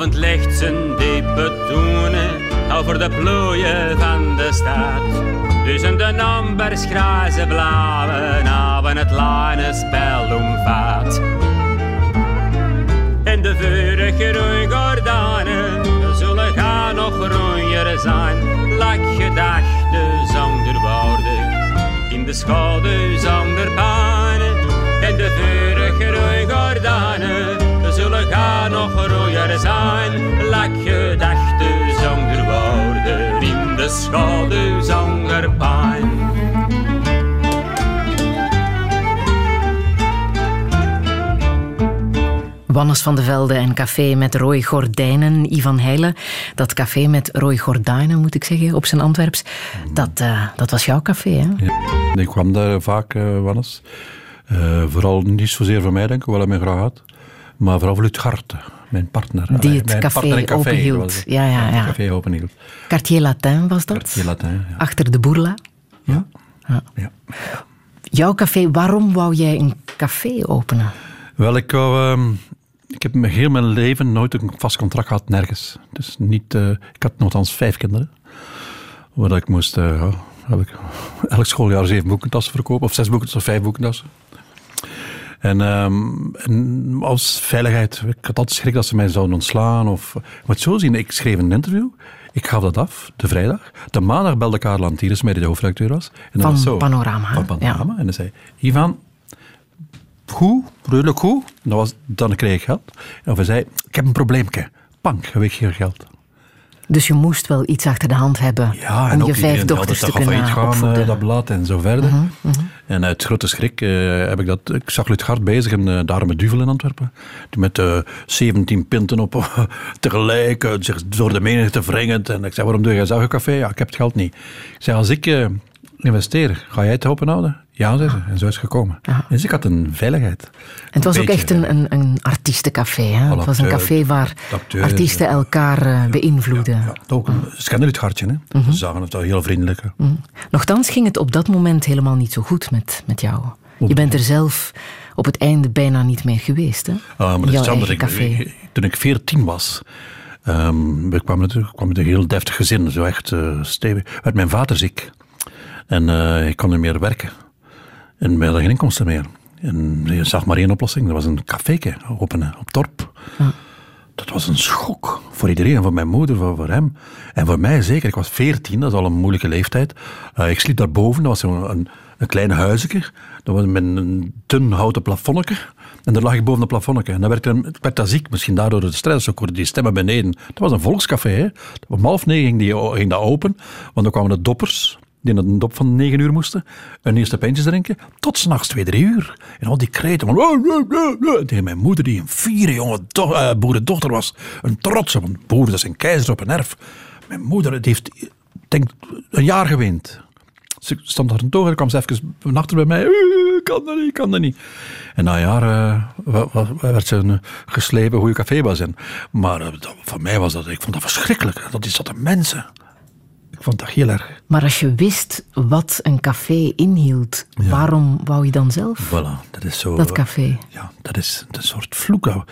Avond legt zijn diepe tonen over de plooien van de stad. Tussen de ambers, grijze blauwe naven het lijnenspel omvat. En de vurige gordijnen zullen gaan nog roeier zijn. Lak gedachten zonder woorden, in de schaduw zonder pijn. En de vurige gordijnen zullen gaan nog roeier zijn. Lak gedachten de schaduw zonder pijn. Wannes van de Velde en café met Roy Gordijnen, Ivan Heijlen. Dat café met Roy Gordijnen, moet ik zeggen, op zijn Antwerps. Dat, eh, dat was jouw café, hè? Ik kwam daar vaak, uh, Wannes. Uh, vooral niet zozeer voor mij, denk ik, wel mij graag had. Maar vooral voor Lutgard, mijn partner. Die het mijn café, partner café openhield. Ja, ja, ja. Café openhield. Quartier Latin was dat? Quartier Latin, ja. Achter de Bourla. Ja. Ja. ja. Jouw café, waarom wou jij een café openen? Wel, ik, wou, ehm, ik heb heel mijn leven nooit een vast contract gehad, nergens. Dus niet, eh, ik had nogthans vijf kinderen. Waar ik moest, eh, ja, heb ik elk schooljaar zeven boekentassen verkopen, of zes boekentassen, of vijf boekentassen. En, ehm, en als veiligheid, ik had altijd schrik dat ze mij zouden ontslaan. Of, moet zo zien, ik schreef een interview, ik gaf dat af, de vrijdag. De maandag belde Karel Antires, mij die de hoofdredacteur was. En Van was zo, Panorama, Van Panorama. En hij zei, Ivan, goed, redelijk goed. Dat was, dan kreeg ik geld. En hij zei, ik heb een probleempje. Pank, heb ik hier geld. Dus je moest wel iets achter de hand hebben Ja, en om je vijf dochters te kunnen gaan, opvoeden. Mhm, eh, dat blad en zo verder. En uit grote schrik eh, heb ik dat... Ik zag Lutgard bezig in uh, de Arme Duvel in Antwerpen. Met eh 17 pinten op tegelijk, eh, zich door de menigte wringend. En ik zei, waarom doe jij zo'n café? Ja, ik heb het geld niet. Ik zei, als ik eh, investeer, ga jij het openhouden? Ja, zei ze. En zo is het gekomen. Dus ik had een veiligheid. En het was ook echt een, een, een artiestencafé. Hè? Het was een café waar artiesten ja. elkaar eh, beïnvloeden. Ja, ook een schandeliethartje. Hè? Ze zagen het wel heel vriendelijk. hè. Nochtans ging het op dat moment helemaal niet zo goed met, met jou. Je bent er zelf op het einde bijna niet meer geweest. Hè? Ah, maar dat is café. toen ik 14 was, ehm we kwamen natuurlijk kwam met een heel deftig gezin, zo echt eh, stevig. Werd mijn vader ziek. En eh, ik kon niet meer werken. En hadden geen inkomsten meer. En je zag maar één oplossing, dat was een caféke openen op Torp. Dat was een schok voor iedereen, voor mijn moeder, voor, voor hem. En voor mij zeker. Ik was 14, dat is al een moeilijke leeftijd. Eh, ik sliep daarboven, dat was zo'n een, een klein huisje. Dat was met een dun houten plafonnetje. En daar lag ik boven dat plafonnetje. En dan werd ik, werd daar ziek, misschien daardoor de stress. Ik hoorde die stemmen beneden. Het was een volkscafé. Hè. Om half negen ging, die, ging dat open. Want dan kwamen de doppers, die naar een dop van negen uur moesten. Een eerste pintjes drinken. Tot s'nachts twee, drie uur. En al die kreten. Van. Tegen mijn moeder, die een fiere jonge do- eh, boerendochter was. Een trotse, want boer, dat een keizer op een erf. Mijn moeder, heeft, denk, een jaar geweend. Ze stond daar een toog en kwam ze even nachter bij mij. "Eh, kan dat niet, kan dat niet. En na een jaar eh, werd ze een geslepen hoe je café was. En, maar voor mij was dat, ik vond dat verschrikkelijk. Dat is dat de mensen. Ik vond dat heel erg. Maar als je wist wat een café inhield, waarom wou je dan zelf Voilà, dat is zo. dat café? Ja, dat is een soort vloek. Je-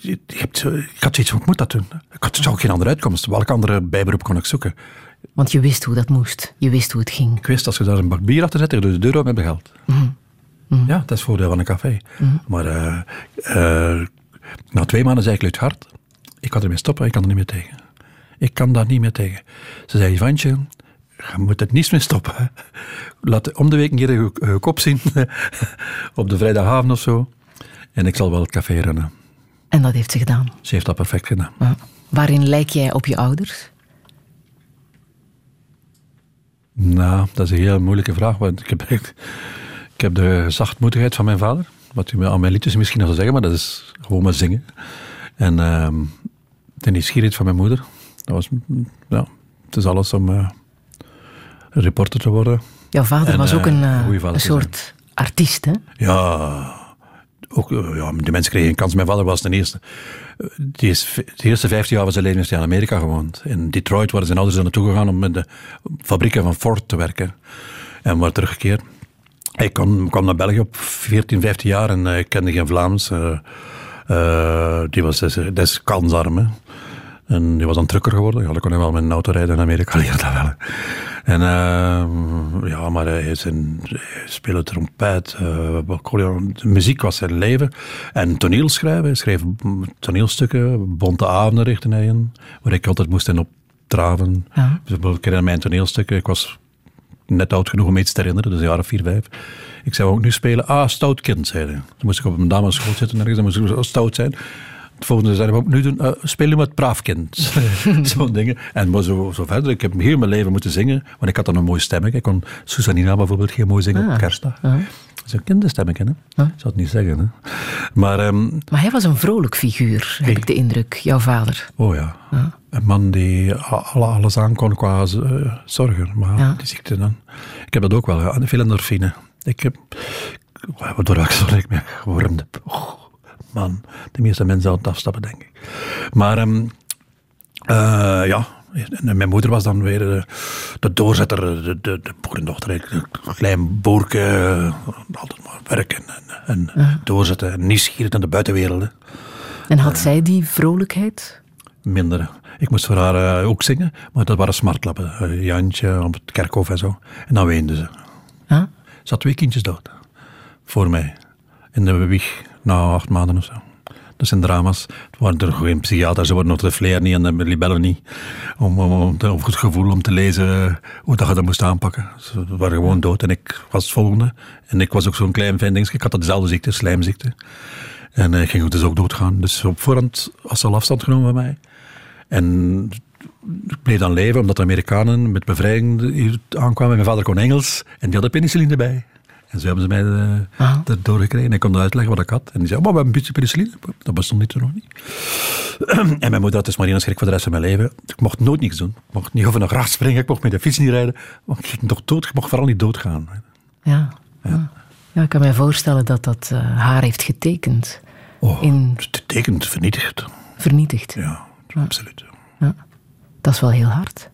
je- je hebt zo- ik had zoiets van, ik moet dat doen. Ik had ook geen andere uitkomst. Welk andere bijberoep kon ik zoeken? Want je wist hoe dat moest. Je wist hoe het ging. Ik wist, als je daar een bak bier achter zet, doet de deur met geld. Ja, dat is het voordeel van een café. Maar eh, eh, na twee maanden zei ik uit hart, ik kan ermee stoppen, ik kan er niet meer tegen. Ik kan daar niet meer tegen. Ze zei, Ivantje, je moet er niets mee stoppen. Laat om de week een keer je, kop zien, op de vrijdagavond of zo. En ik zal wel het café runnen. En dat heeft ze gedaan. Ze heeft dat perfect gedaan. Ja. Waarin lijk jij op je ouders? Nou, dat is een heel moeilijke vraag. Want ik heb, ik heb de zachtmoedigheid van mijn vader. Wat u aan mijn liedjes misschien zou zeggen, maar dat is gewoon maar zingen. En ehm, de nieuwsgierigheid van mijn moeder. Dat was, ja, het is alles om eh, reporter te worden. Jouw vader En, was ook eh, een, eh, een soort artiest, hè? Ja, ook, ja, de mensen kregen een kans. Mijn vader was de eerste. Die is, de eerste 15 jaar van zijn leven heeft hij in Amerika gewoond. In Detroit waren zijn ouders er naartoe gegaan om met de fabrieken van Ford te werken. En waren teruggekeerd. Hij kwam, kwam naar België op 14, 15 jaar en hij kende geen Vlaams. Eh, eh, die was des, des kansarm. En die was dan trucker geworden. Ja, dan kon hij wel met een auto rijden in Amerika, leerde dat wel. En ehm, ja, maar hij, is een, hij speelde trompet, eh, muziek was zijn leven. En toneelschrijven. Hij schreef toneelstukken, bonte avonden richtte hij in, waar ik altijd moest in opdraven. Ja. Dus ik herinner mijn toneelstukken. Ik was net oud genoeg om iets te herinneren, dus een jaar of vier, vijf. Ik zou ook nu spelen. Ah, stout kind, zei hij. Toen moest ik op een damesschool zitten ergens, dan moest ik zo stout zijn. Het volgende moet ik nu doen? Eh, spelen met braaf kind. Zo'n dingen. En maar zo, zo verder. Ik heb heel mijn leven moeten zingen, want ik had dan een mooi stemmetje. Ik kon Susanina bijvoorbeeld heel mooi zingen Ah, op kerstdag. ja. Zo'n kinderstemmetje, hè. Ik zou het niet zeggen, hè. Maar, ehm, Maar hij was een vrolijk figuur, heb ik de indruk, jouw vader. oh ja. Een man die alles aan kon qua eh, zorgen. Maar die ziekte dan. Ik heb dat ook wel, ja. Veel endorfine. Ik heb... Waardoor ik zo lijkt me heb. Oh, man, de meeste mensen zouden het afstappen, denk ik. Maar ehm, eh, ja, en mijn moeder was dan weer de, de doorzetter, de, de, de boerendochter. Een klein boerke, eh, altijd maar werken en, en doorzetten. En nieuwsgierig naar de buitenwereld. hè. En had zij die vrolijkheid? Minder. Ik moest voor haar eh, ook zingen, maar dat waren smartlappen. Eh, Jantje op het kerkhof en zo. En dan weende ze. Ja? Ze had twee kindjes dood. Voor mij. In de wieg, na acht maanden of zo. Dat zijn drama's. Het waren er geen psychiaters, ze worden nog niet en de libellen niet. Om, om, om, het gevoel om te lezen hoe dat je dat moest aanpakken. Ze waren gewoon dood en ik was het volgende. En ik was ook zo'n klein fijn dingetje. Ik had dezelfde ziekte, slijmziekte. En eh, ik ging dus ook doodgaan. Dus op voorhand was ze al afstand genomen van mij. En ik bleef dan leven, omdat de Amerikanen met bevrijding aankwamen. Mijn vader kon Engels en die hadden penicilline erbij. En zo hebben ze mij de, Ah. erdoor gekregen. En ik kon uitleggen wat ik had. En die zei, maar we hebben een beetje penicilline. Dat bestond niet toen nog niet. En mijn moeder had dus maar één schrik voor de rest van mijn leven. Ik mocht nooit niks doen. Ik mocht niet over een graag springen. Ik mocht met de fiets niet rijden. Maar ik ging toch dood. Ik mocht vooral niet doodgaan. Ja. Ja. ja, ik kan mij voorstellen dat dat eh, haar heeft getekend, Oh, In- Het tekent vernietigd. vernietigd. Ja, absoluut. Dat is wel heel hard.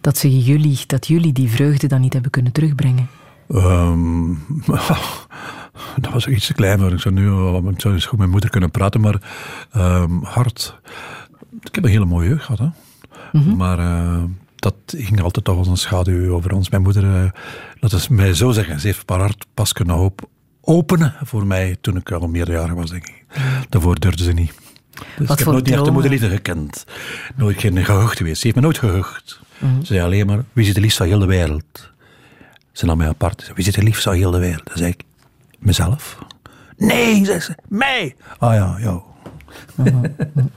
Dat, ze jullie, dat jullie die vreugde dan niet hebben kunnen terugbrengen. Ehm, dat was iets te klein voor. Ik zou nu ik zou eens goed met mijn moeder kunnen praten, maar ehm, hard. Ik heb een hele mooie jeugd gehad, hè. Maar eh, dat ging altijd toch als een schaduw over ons. Mijn moeder, eh, laten we mij zo zeggen, ze heeft haar hart pas kunnen op- openen voor mij toen ik al meerderjarig was, denk ik. Daarvoor durfde ze niet. Dus ik heb nooit echt de moederliefde gekend. Nooit geen gehucht geweest. Ze heeft me nooit gehucht. Ze zei alleen maar, wie zit het liefst van heel de wereld? Ze nam mij apart. Ze zei, wie zit er liefst van heel de wereld? Dan zei ik, mezelf. Nee, zei ze, mij. Ah ja, jou.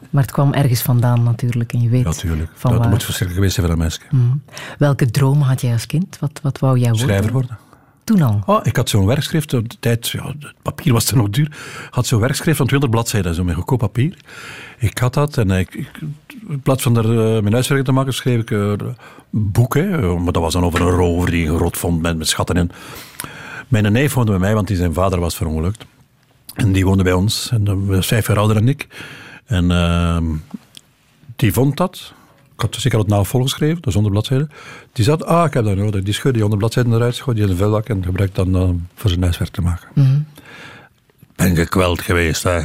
Maar het kwam ergens vandaan natuurlijk. En je weet Natuurlijk. van dat waar. moet verschrikkelijk geweest zijn van een meisje. Welke dromen had jij als kind? Wat, wat wou jij worden? Schrijver worden. Toen al. Oh, ik had zo'n werkschrift, de tijd, ja, het papier was toen nog duur, had zo'n werkschrift van 200 bladzijden, zo met goedkoop papier. Ik had dat en ik, ik, in plaats van er eh, mijn huiswerk te maken, schreef ik er een boek, hè, eh, maar dat was dan over een rover die een grot vond met, met schatten in. Mijn neef woonde bij mij, want die zijn vader was verongelukt. En die woonde bij ons, en dat was vijf jaar ouder dan ik. En ehm, die vond dat. Ik had zeker het nou volgeschreven, is 100 bladzijden. Die zat, ah, ik heb dat nodig. Die schudde die 100 bladzijden eruit, schoot die in een vuilbak en gebruikte dan eh, voor zijn huiswerk te maken. Ben gekweld geweest, hè.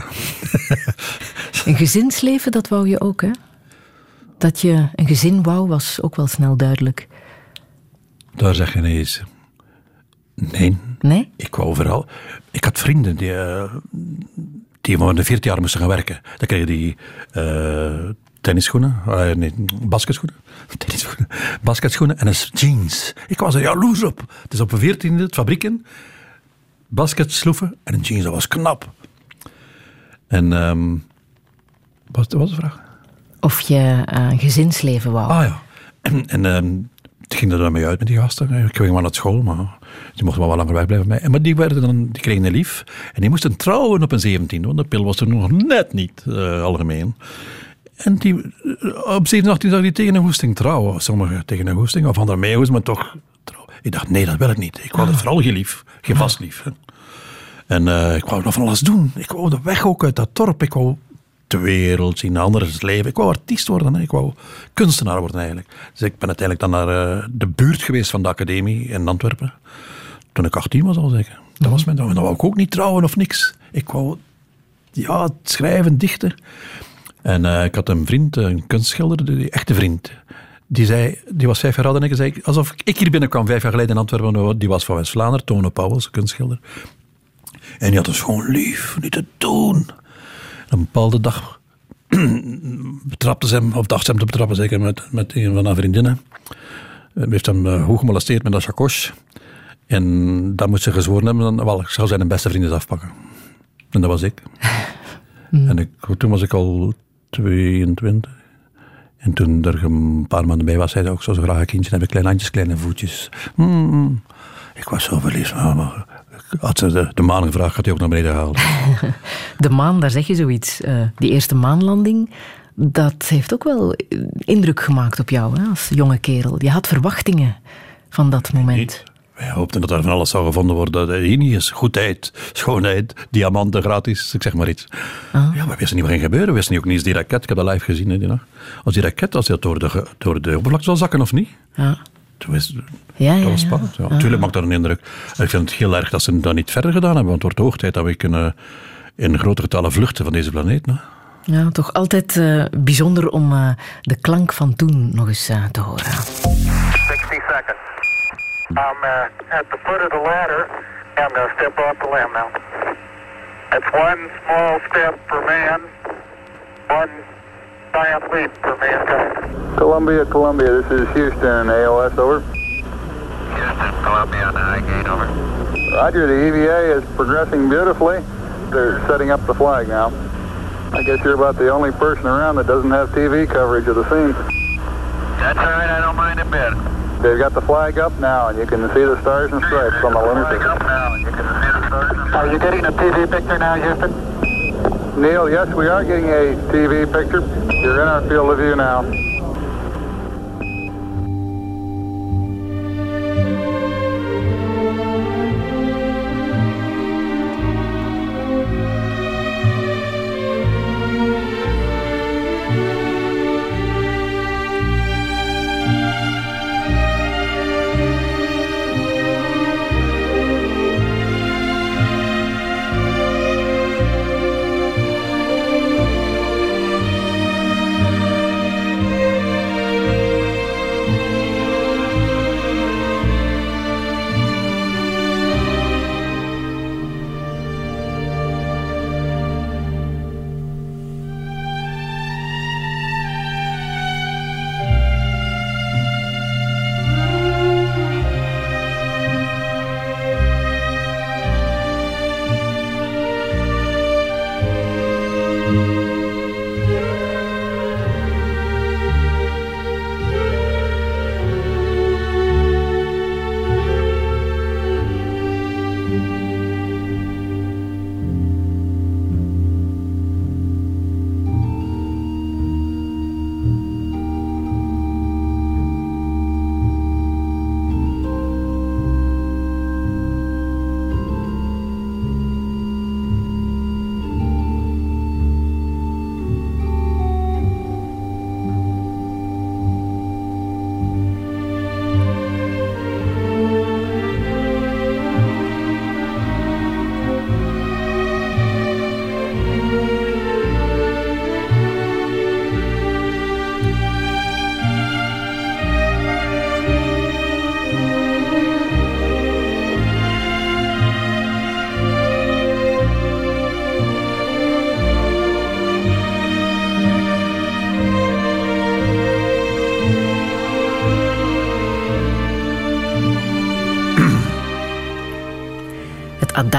Een gezinsleven, dat wou je ook, hè? Dat je een gezin wou, was ook wel snel duidelijk. Daar zeg je ineens. Nee, Nee? ik wou overal. Ik had vrienden die, eh, die de 14 jaar moesten gaan werken. Dan kreeg je die eh tennisschoenen, eh, nee, basketschoenen. Tennisschoenen, basketschoenen en een jeans. Ik was er jaloers op. Dus op een 14e, het fabriek in, basketsloeven en een jeans, dat was knap. En, ehm wat wat was de vraag? Of je eh, een gezinsleven wou. Ah ja. En, en ehm, het ging er dan mee uit met die gasten. Ik ging maar naar school, maar die mochten wel wat langer wegblijven bij mij. Maar die, werden dan, die kregen een lief. En die moesten trouwen op een 17, want de pil was er nog net niet eh, algemeen. En die, eh, op 17, 18 zag die tegen een hoesting trouwen. Sommigen tegen een hoesting, of anderen mee maar toch trouwen. Ik dacht, nee, dat wil ik niet. Ik wou het vooral geen lief, geen vast lief. hè. En eh, ik wou nog van alles doen. Ik wou de weg ook uit dat dorp. Ik wou de wereld zien, anders leven. Ik wou artiest worden. Ik wou kunstenaar worden eigenlijk. Dus ik ben uiteindelijk dan naar uh, de buurt geweest van de academie in Antwerpen. Toen ik 18 was al zeker. Dat was mijn Dan wou ik ook niet trouwen of niks. Ik wou ja, schrijven, dichten. En uh, ik had een vriend, een kunstschilder, een echte vriend. Die, zei, die was vijf jaar oud en ik zei, alsof ik hier binnenkwam vijf jaar geleden in Antwerpen. Die was van West-Vlaanderen, Tono Pauwels, kunstschilder. En die had dus gewoon lief, niet te doen. Een bepaalde dag betrapte ze hem, of dacht ze hem te betrappen, zeker met, met een van haar vriendinnen. Hij heeft hem uh, goed gemolesteerd met een chakos. En dan moest ze gezworen hebben, dan, wel, ik zou zijn beste vrienden afpakken. En dat was ik. Mm. En ik, toen was ik al 22. En toen er een paar maanden bij was, zei ze ook zo graag een kindje hebben, kleine handjes, kleine voetjes. Mm, ik was zo verliefd. Maar had ze de, de maan gevraagd, had hij ook naar beneden gehaald. De maan, daar zeg je zoiets. Uh, die eerste maanlanding, dat heeft ook wel indruk gemaakt op jou hè, als jonge kerel. Je had verwachtingen van dat moment. Niet. Wij hoopten dat er van alles zou gevonden worden. Hier niet is goedheid, schoonheid, diamanten gratis, ik zeg maar iets. Ah. Ja, we wisten niet wat ging gebeuren. We wisten niet ook niet eens die raket. Ik heb dat live gezien hè, die nacht. Als die raket, als die door de, door de oppervlakte zou zakken of niet. Ja. Toen was, ja, dat was spannend. Ja. Natuurlijk maakt dat een indruk. Ik vind het heel erg dat ze dat niet verder gedaan hebben, want het wordt hoog tijd dat we kunnen in grotere getallen vluchten van deze planeet. Ja, toch altijd uh, bijzonder om uh, de klank van toen nog eens uh, te horen. 60 seconds. I'm at the foot of the ladder I'm going to step off the lamb now. It's one small step for man, one giant leap for mankind. Columbia, Columbia, this is Houston, AOS, over. Houston, Columbia on the high gate, over. Roger, the EVA is progressing beautifully. They're setting up the flag now. I guess you're about the only person around that doesn't have TV coverage of the scene. That's all right, I don't mind a bit. They've got the flag up now, and you can see the stars and stripes on the lunar system. Up now, and you can see the stars Are you getting a TV picture now, Houston? Neil, yes, we are getting a TV picture. You're in our field of view now.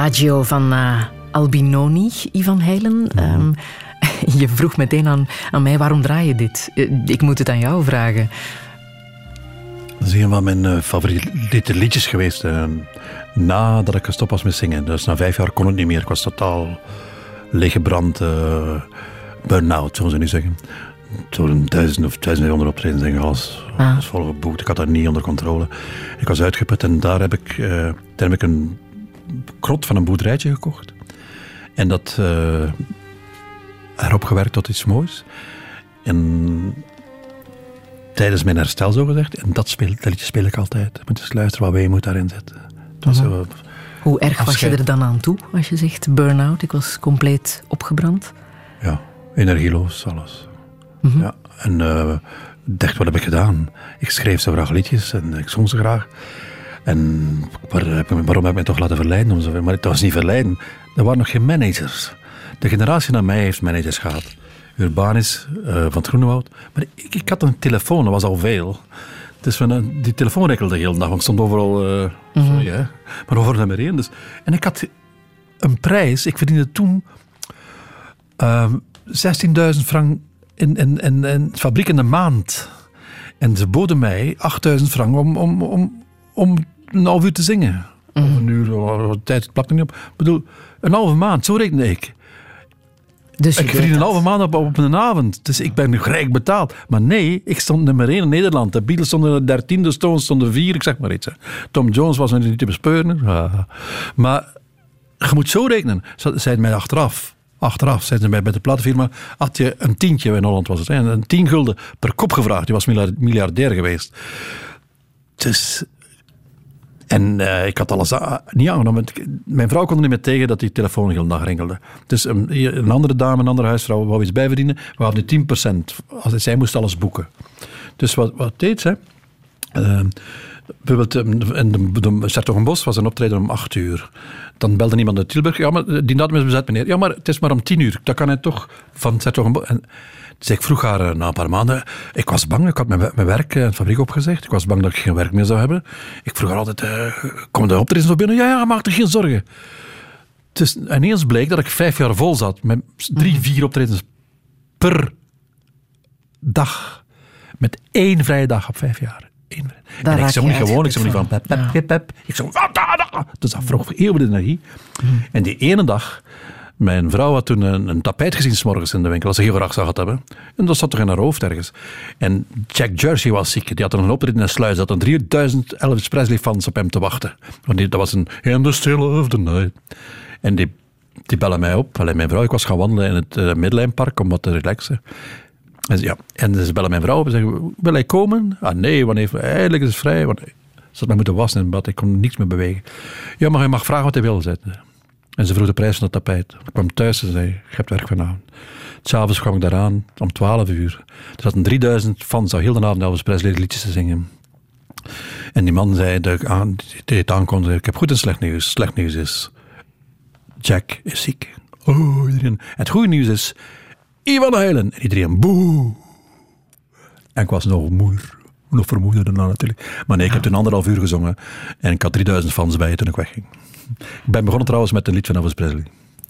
Adagio van uh, Albinoni, Ivan Heilen. Ehm, je vroeg meteen aan, aan mij, waarom draai je dit? Eh, ik moet het aan jou vragen. Dat is een van mijn uh, favoriete liedjes geweest. Uh, nadat ik gestopt was met zingen. Dus na vijf jaar kon het niet meer. Ik was totaal leeggebrand, uh, burn-out, zullen ze nu zeggen. Een duizend of duizend optredens en alles, ah. alles Ik had dat niet onder controle. Ik was uitgeput en daar heb ik, daar heb ik een krot van een boerderijtje gekocht. En dat uh, erop gewerkt tot iets moois. En tijdens mijn herstel, zo gezegd. En dat, speel, dat liedje speel ik altijd. Moet eens luisteren wat wij moet daarin zetten. -huh. Hoe erg was je er dan aan toe als je zegt burn-out? Ik was compleet opgebrand. Ja, energieloos, alles. -hmm. Ja, en uh, dacht, wat heb ik gedaan? Ik schreef zo graag liedjes en ik zong ze graag. En waarom heb ik me toch laten verleiden? Maar het was niet verleiden. Er waren nog geen managers. De generatie na mij heeft managers gehad. Urbanis uh, van het Groenewoud. Maar ik, ik, had een telefoon, dat was al veel. Dus van, die telefoon rikkelde de hele dag, want stond overal... Uh, mm -hmm. sorry, hè. Maar over nummer één. Dus. En ik had een prijs, ik verdiende toen uh, 16.000 frank in, in, in, in fabriek in de maand. En ze boden mij 8.000 frank om, om, om, om een half uur te zingen. Mm -hmm. Een uur, tijd plakt er niet op. Ik bedoel, een halve maand, zo rekende ik. Dus ik verdien een halve maand op, op een avond. Dus ik ben rijk betaald. Maar nee, ik stond nummer 1 in Nederland. De Beatles stonden er 13, de Stones stonden 4, ik zeg maar iets. Hè. Tom Jones was nog niet te bespeuren. Ja. Maar je moet zo rekenen. Zeiden mij achteraf. Achteraf zeiden ze mij bij de platenfirma. Had je een tientje, in Holland was het. Hè, een tien gulden per kop gevraagd. Die was miljardair geweest. Dus en uh, ik had alles niet aangenomen. Mijn vrouw kon er niet meer tegen dat die telefoon heel dag rinkelde. Dus een, andere dame, een andere huisvrouw, wou iets bijverdienen. We hadden 10%. Als, zij moest alles boeken. Dus wat, wat deed zij? Uh, bijvoorbeeld in de, de, Sertogenbos was een optreden om 8 uur. Dan belde iemand uit Tilburg. Ja, maar die datum is bezet, meneer. Ja, maar het is maar om 10 uur. Dat kan hij toch van Sertogenbos. Dus ik vroeg haar eh, na een paar maanden. Ik was bang, ik had mijn, mijn werk in de fabriek opgezegd. Ik was bang dat ik geen werk meer zou hebben. Ik vroeg haar altijd: uh, Kom de optreden zo binnen? Ja, ja, maak er geen zorgen. Dus ineens bleek dat ik vijf jaar vol zat. Met drie, vier optredens per dag. Met één vrije dag op vijf jaar. En ik zong niet gewoon, ik zong niet van pep, pep, pep, pep. Ik zong. Dus dat vroeg heel veel energie. Mm. En die ene dag mijn vrouw had toen een, een tapijt gezien s'morgens in de winkel, als ze heel graag zou gehad hebben. En dat zat toch in haar hoofd ergens. En Jack Jersey was ziek. Die had een optreden in een sluis. Dat een 3000 Elvis Presley fans op hem te wachten. Want die, dat was een In the Still of the Night. En die, die bellen mij op. Alleen mijn vrouw, ik was gaan wandelen in het uh, Middellijnpark om wat te relaxen. En, ja, en ze bellen mijn vrouw op en zeggen, wil hij komen? Ah nee, wanneer, eigenlijk is het vrij. Want, ze had mij moeten wassen in bad, ik kon niks meer bewegen. Ja, maar hij mag vragen wat hij wil zetten. En ze vroeg de prijs van het tapijt. Ik kwam thuis en zei, je hebt werk vanavond. S'avonds kwam ik daaraan, om 12 uur. Er zaten 3000 fans al heel de avond Elvis Presley liedjes te zingen. En die man zei, de, aan, die het ik heb goed en slecht nieuws. Slecht nieuws is, Jack is ziek. Oh, iedereen. Het goede nieuws is, Ivan Heilen. En iedereen, boe. En ik was nog moer. Nog vermoeider daarna natuurlijk. Maar nee, ik heb toen anderhalf uur gezongen. En ik had 3000 fans bij toen ik wegging. Ik ben begonnen trouwens met een lied van Elvis Presley.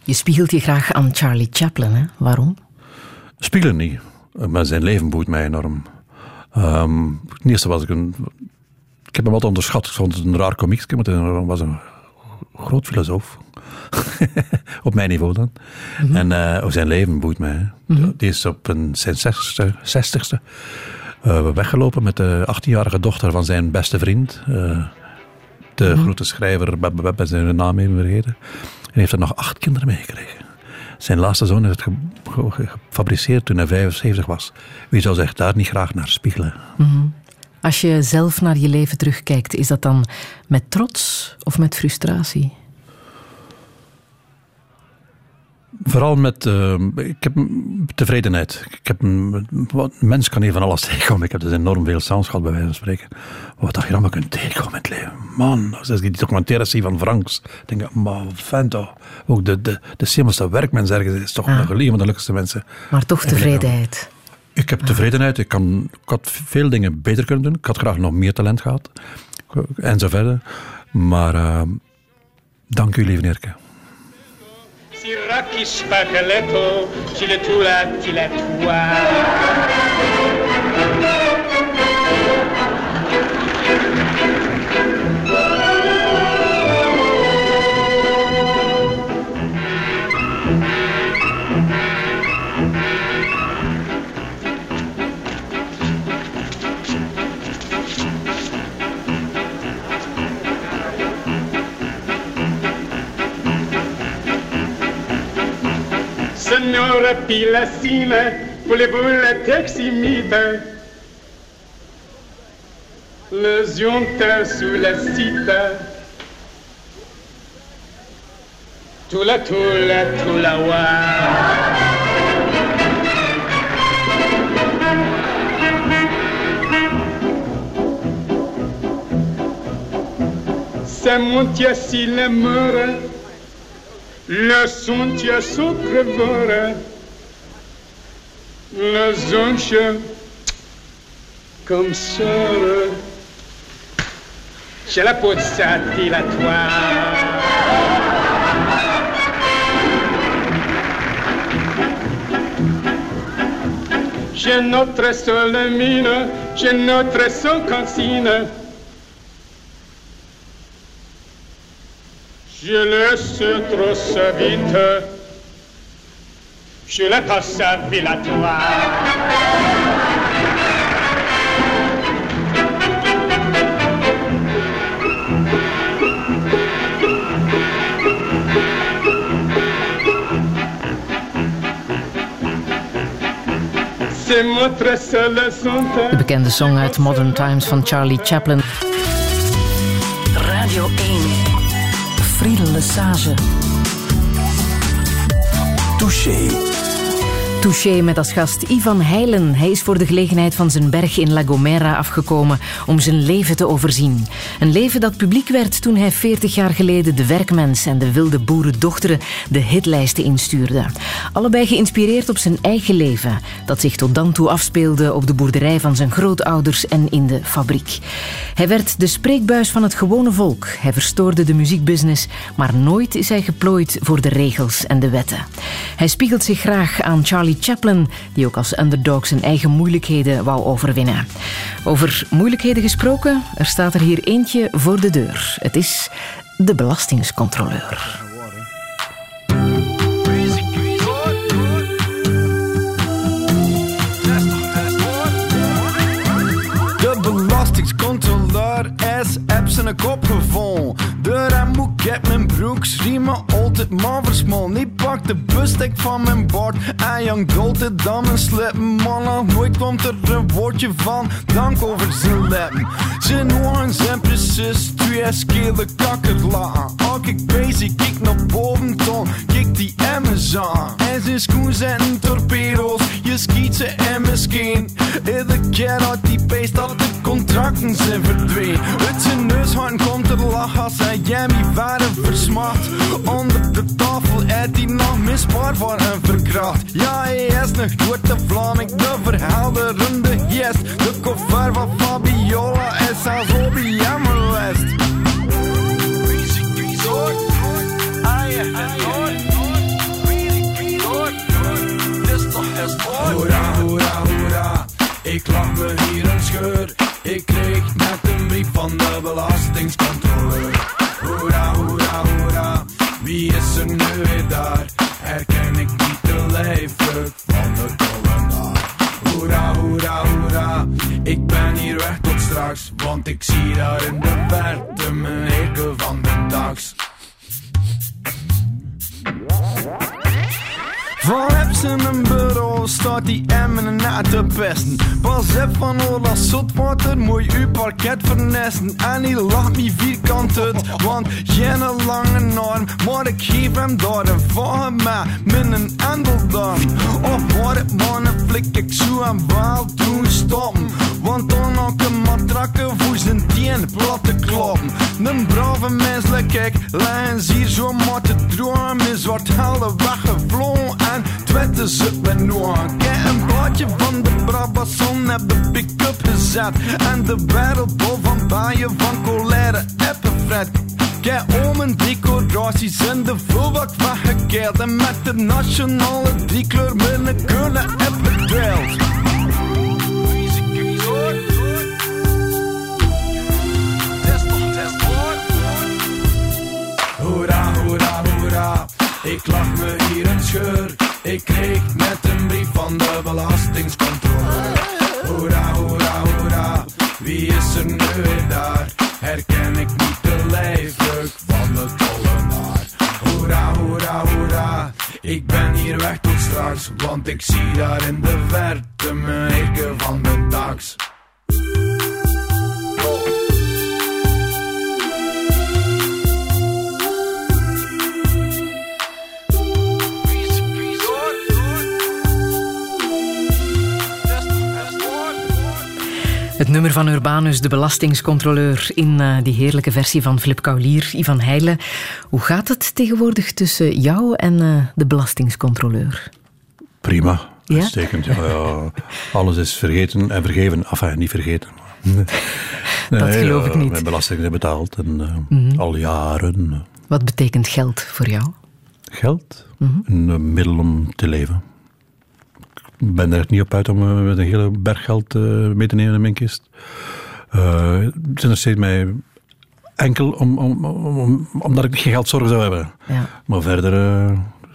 Je spiegelt je graag aan Charlie Chaplin, hè? Waarom? Spiegelen niet, maar zijn leven boeit mij enorm. Um, het eerste was ik een... Ik heb hem altijd onderschat. Ik vond het een raar komiekje, maar hij was een groot filosoof. op mijn niveau dan. Mm -hmm. En uh, zijn leven boeit mij. Mm -hmm. Die is op een, zijn zestigste uh, weggelopen met de 18-jarige dochter van zijn beste vriend. Uh, de mm. grote schrijver, bij zijn naam even vergeten. En heeft er nog acht kinderen meegekregen. Zijn laatste zoon heeft het gefabriceerd toen hij 75 was. Wie zou zich daar niet graag naar spiegelen? Als je zelf naar je leven terugkijkt, is dat dan met trots of met frustratie? Vooral met uh, ik heb tevredenheid. Ik heb een, mens kan hier van alles tegenkomen. Ik heb dus enorm veel sounds gehad, bij wijze van spreken. Wat je allemaal kunt tegenkomen in het leven. Man, als ik die documentaires zie van Franks, denk ik, maar fijn toch. Ook de, de, de simpelste werkmens ergens is toch ja. een van de gelukkigste mensen. Maar toch tevredenheid. Ik, ik heb tevredenheid. Ik, kan, ik had veel dingen beter kunnen doen. Ik had graag nog meer talent gehad. En zo verder. Maar uh, dank u, lieve Nerke. Siraki spakeleto, tiletula tiletua. thank n'aurai plus la cime, voulez-vous la taximide Le zionta sous la cita, tout la tout la tout la wa. Ça monte si la mort, Lăsunția soprevără, lăzunșă, comme sœur. J'ai la peau de satire à toi. J'ai notre seule mine, j'ai notre seule cantine. Je laisse trop sa vite, je la passe à Villatoire. De bekende song uit Modern Times van Charlie Chaplin. Radio 1. Lesage. Touché. Touché met als gast Ivan Heilen. Hij is voor de gelegenheid van zijn berg in La Gomera afgekomen om zijn leven te overzien. Een leven dat publiek werd toen hij 40 jaar geleden de werkmens en de wilde boerendochteren de hitlijsten instuurde. Allebei geïnspireerd op zijn eigen leven, dat zich tot dan toe afspeelde op de boerderij van zijn grootouders en in de fabriek. Hij werd de spreekbuis van het gewone volk. Hij verstoorde de muziekbusiness, maar nooit is hij geplooid voor de regels en de wetten. Hij spiegelt zich graag aan Charlie Chaplin, die ook als underdog zijn eigen moeilijkheden wou overwinnen. Over moeilijkheden gesproken, er staat er hier eentje voor de deur. Het is de belastingscontroleur. Een kop gevonden. De rem moet ik mijn broeksriemen altijd maar versmol. Niet pak de bustek van mijn bord en jong dolte dan mijn slippen. Man, nooit komt er een woordje van dank over zijn lippen. Zijn oren zijn precies twee skele kakkerlaan. Als ik bezig kijk naar boven toon, kijk die Amazon. En zijn schoen zijn torpedo's, je in mijn skin. Iedere keer uit die beest dat de contracten zijn verdwenen. Uit zijn neushoorn komt er lach als hij Miami waren versmacht. Onder de tafel eet hij nog misbaar voor een verkracht. Ja, hij is nog goed de Vlaming, de verhelderende gest. De koffer van Fabiola is zelfs Obi West. Hoera, hoera, hoera, ik lach me hier een scheur. Ik kreeg net een brief van de belastingscontroleur. Hoera, hoera, hoera, wie is er nu weer daar? Herken ik niet de lijfdruk van de tollenaar. Hoera, hoera, hoera, ik ben hier weg tot straks. Want ik zie daar in de verte mijn hekel van de tax. Van heb in een bureau staat die emmen na te pesten. Pas heb van oorlog zotwater, mooi uw parket vernesten. En die lacht me vierkant uit, want geen lange arm. Maar ik geef hem daar een van mij, met een endel dan. Of waar het mannen flik ik zo en wel doen stoppen. Want dan ook een matrakke voor zijn tien platte kloppen. Een brave menselijk ik, lijn hier zo maar te droom. In zwart helder weggevlogen en twetten ze met noor. Kijk een plaatje van de Brabazon de pick-up gezet. En de wereldbol van baaien van colère Eppenfred. Kijk om een decoraties en de vulbak weggekeerd. En met de nationale driekleur binnen kunnen hebben gedrild. Ik lach me hier een scheur. Ik kreeg net een brief van de belastingscontrole. Hoera, hoera, hoera, wie is er nu weer daar? Herken ik niet de lijfdruk van de tollenaar. Hoera, hoera, hoera, ik ben hier weg tot straks. want ik zie daar in de verte mijn van de tax. Nummer van Urbanus, de belastingscontroleur, in uh, die heerlijke versie van Flip Kaulier, Ivan Heijlen. Hoe gaat het tegenwoordig tussen jou en uh, de belastingscontroleur? Prima, ja? uitstekend. Ja, ja. Alles is vergeten en vergeven. Enfin, niet vergeten. Dat geloof ik niet. Mijn belastingen zijn betaald en mm -hmm. al jaren. Wat betekent geld voor jou? Geld? Mm -hmm. Een middel om te leven ben er echt niet op uit om uh, met een hele berg geld uh, mee te nemen in mijn kist. Het interesseert mij enkel om, om, om, omdat ik geen geldzorgen zou hebben. Ja. Maar verder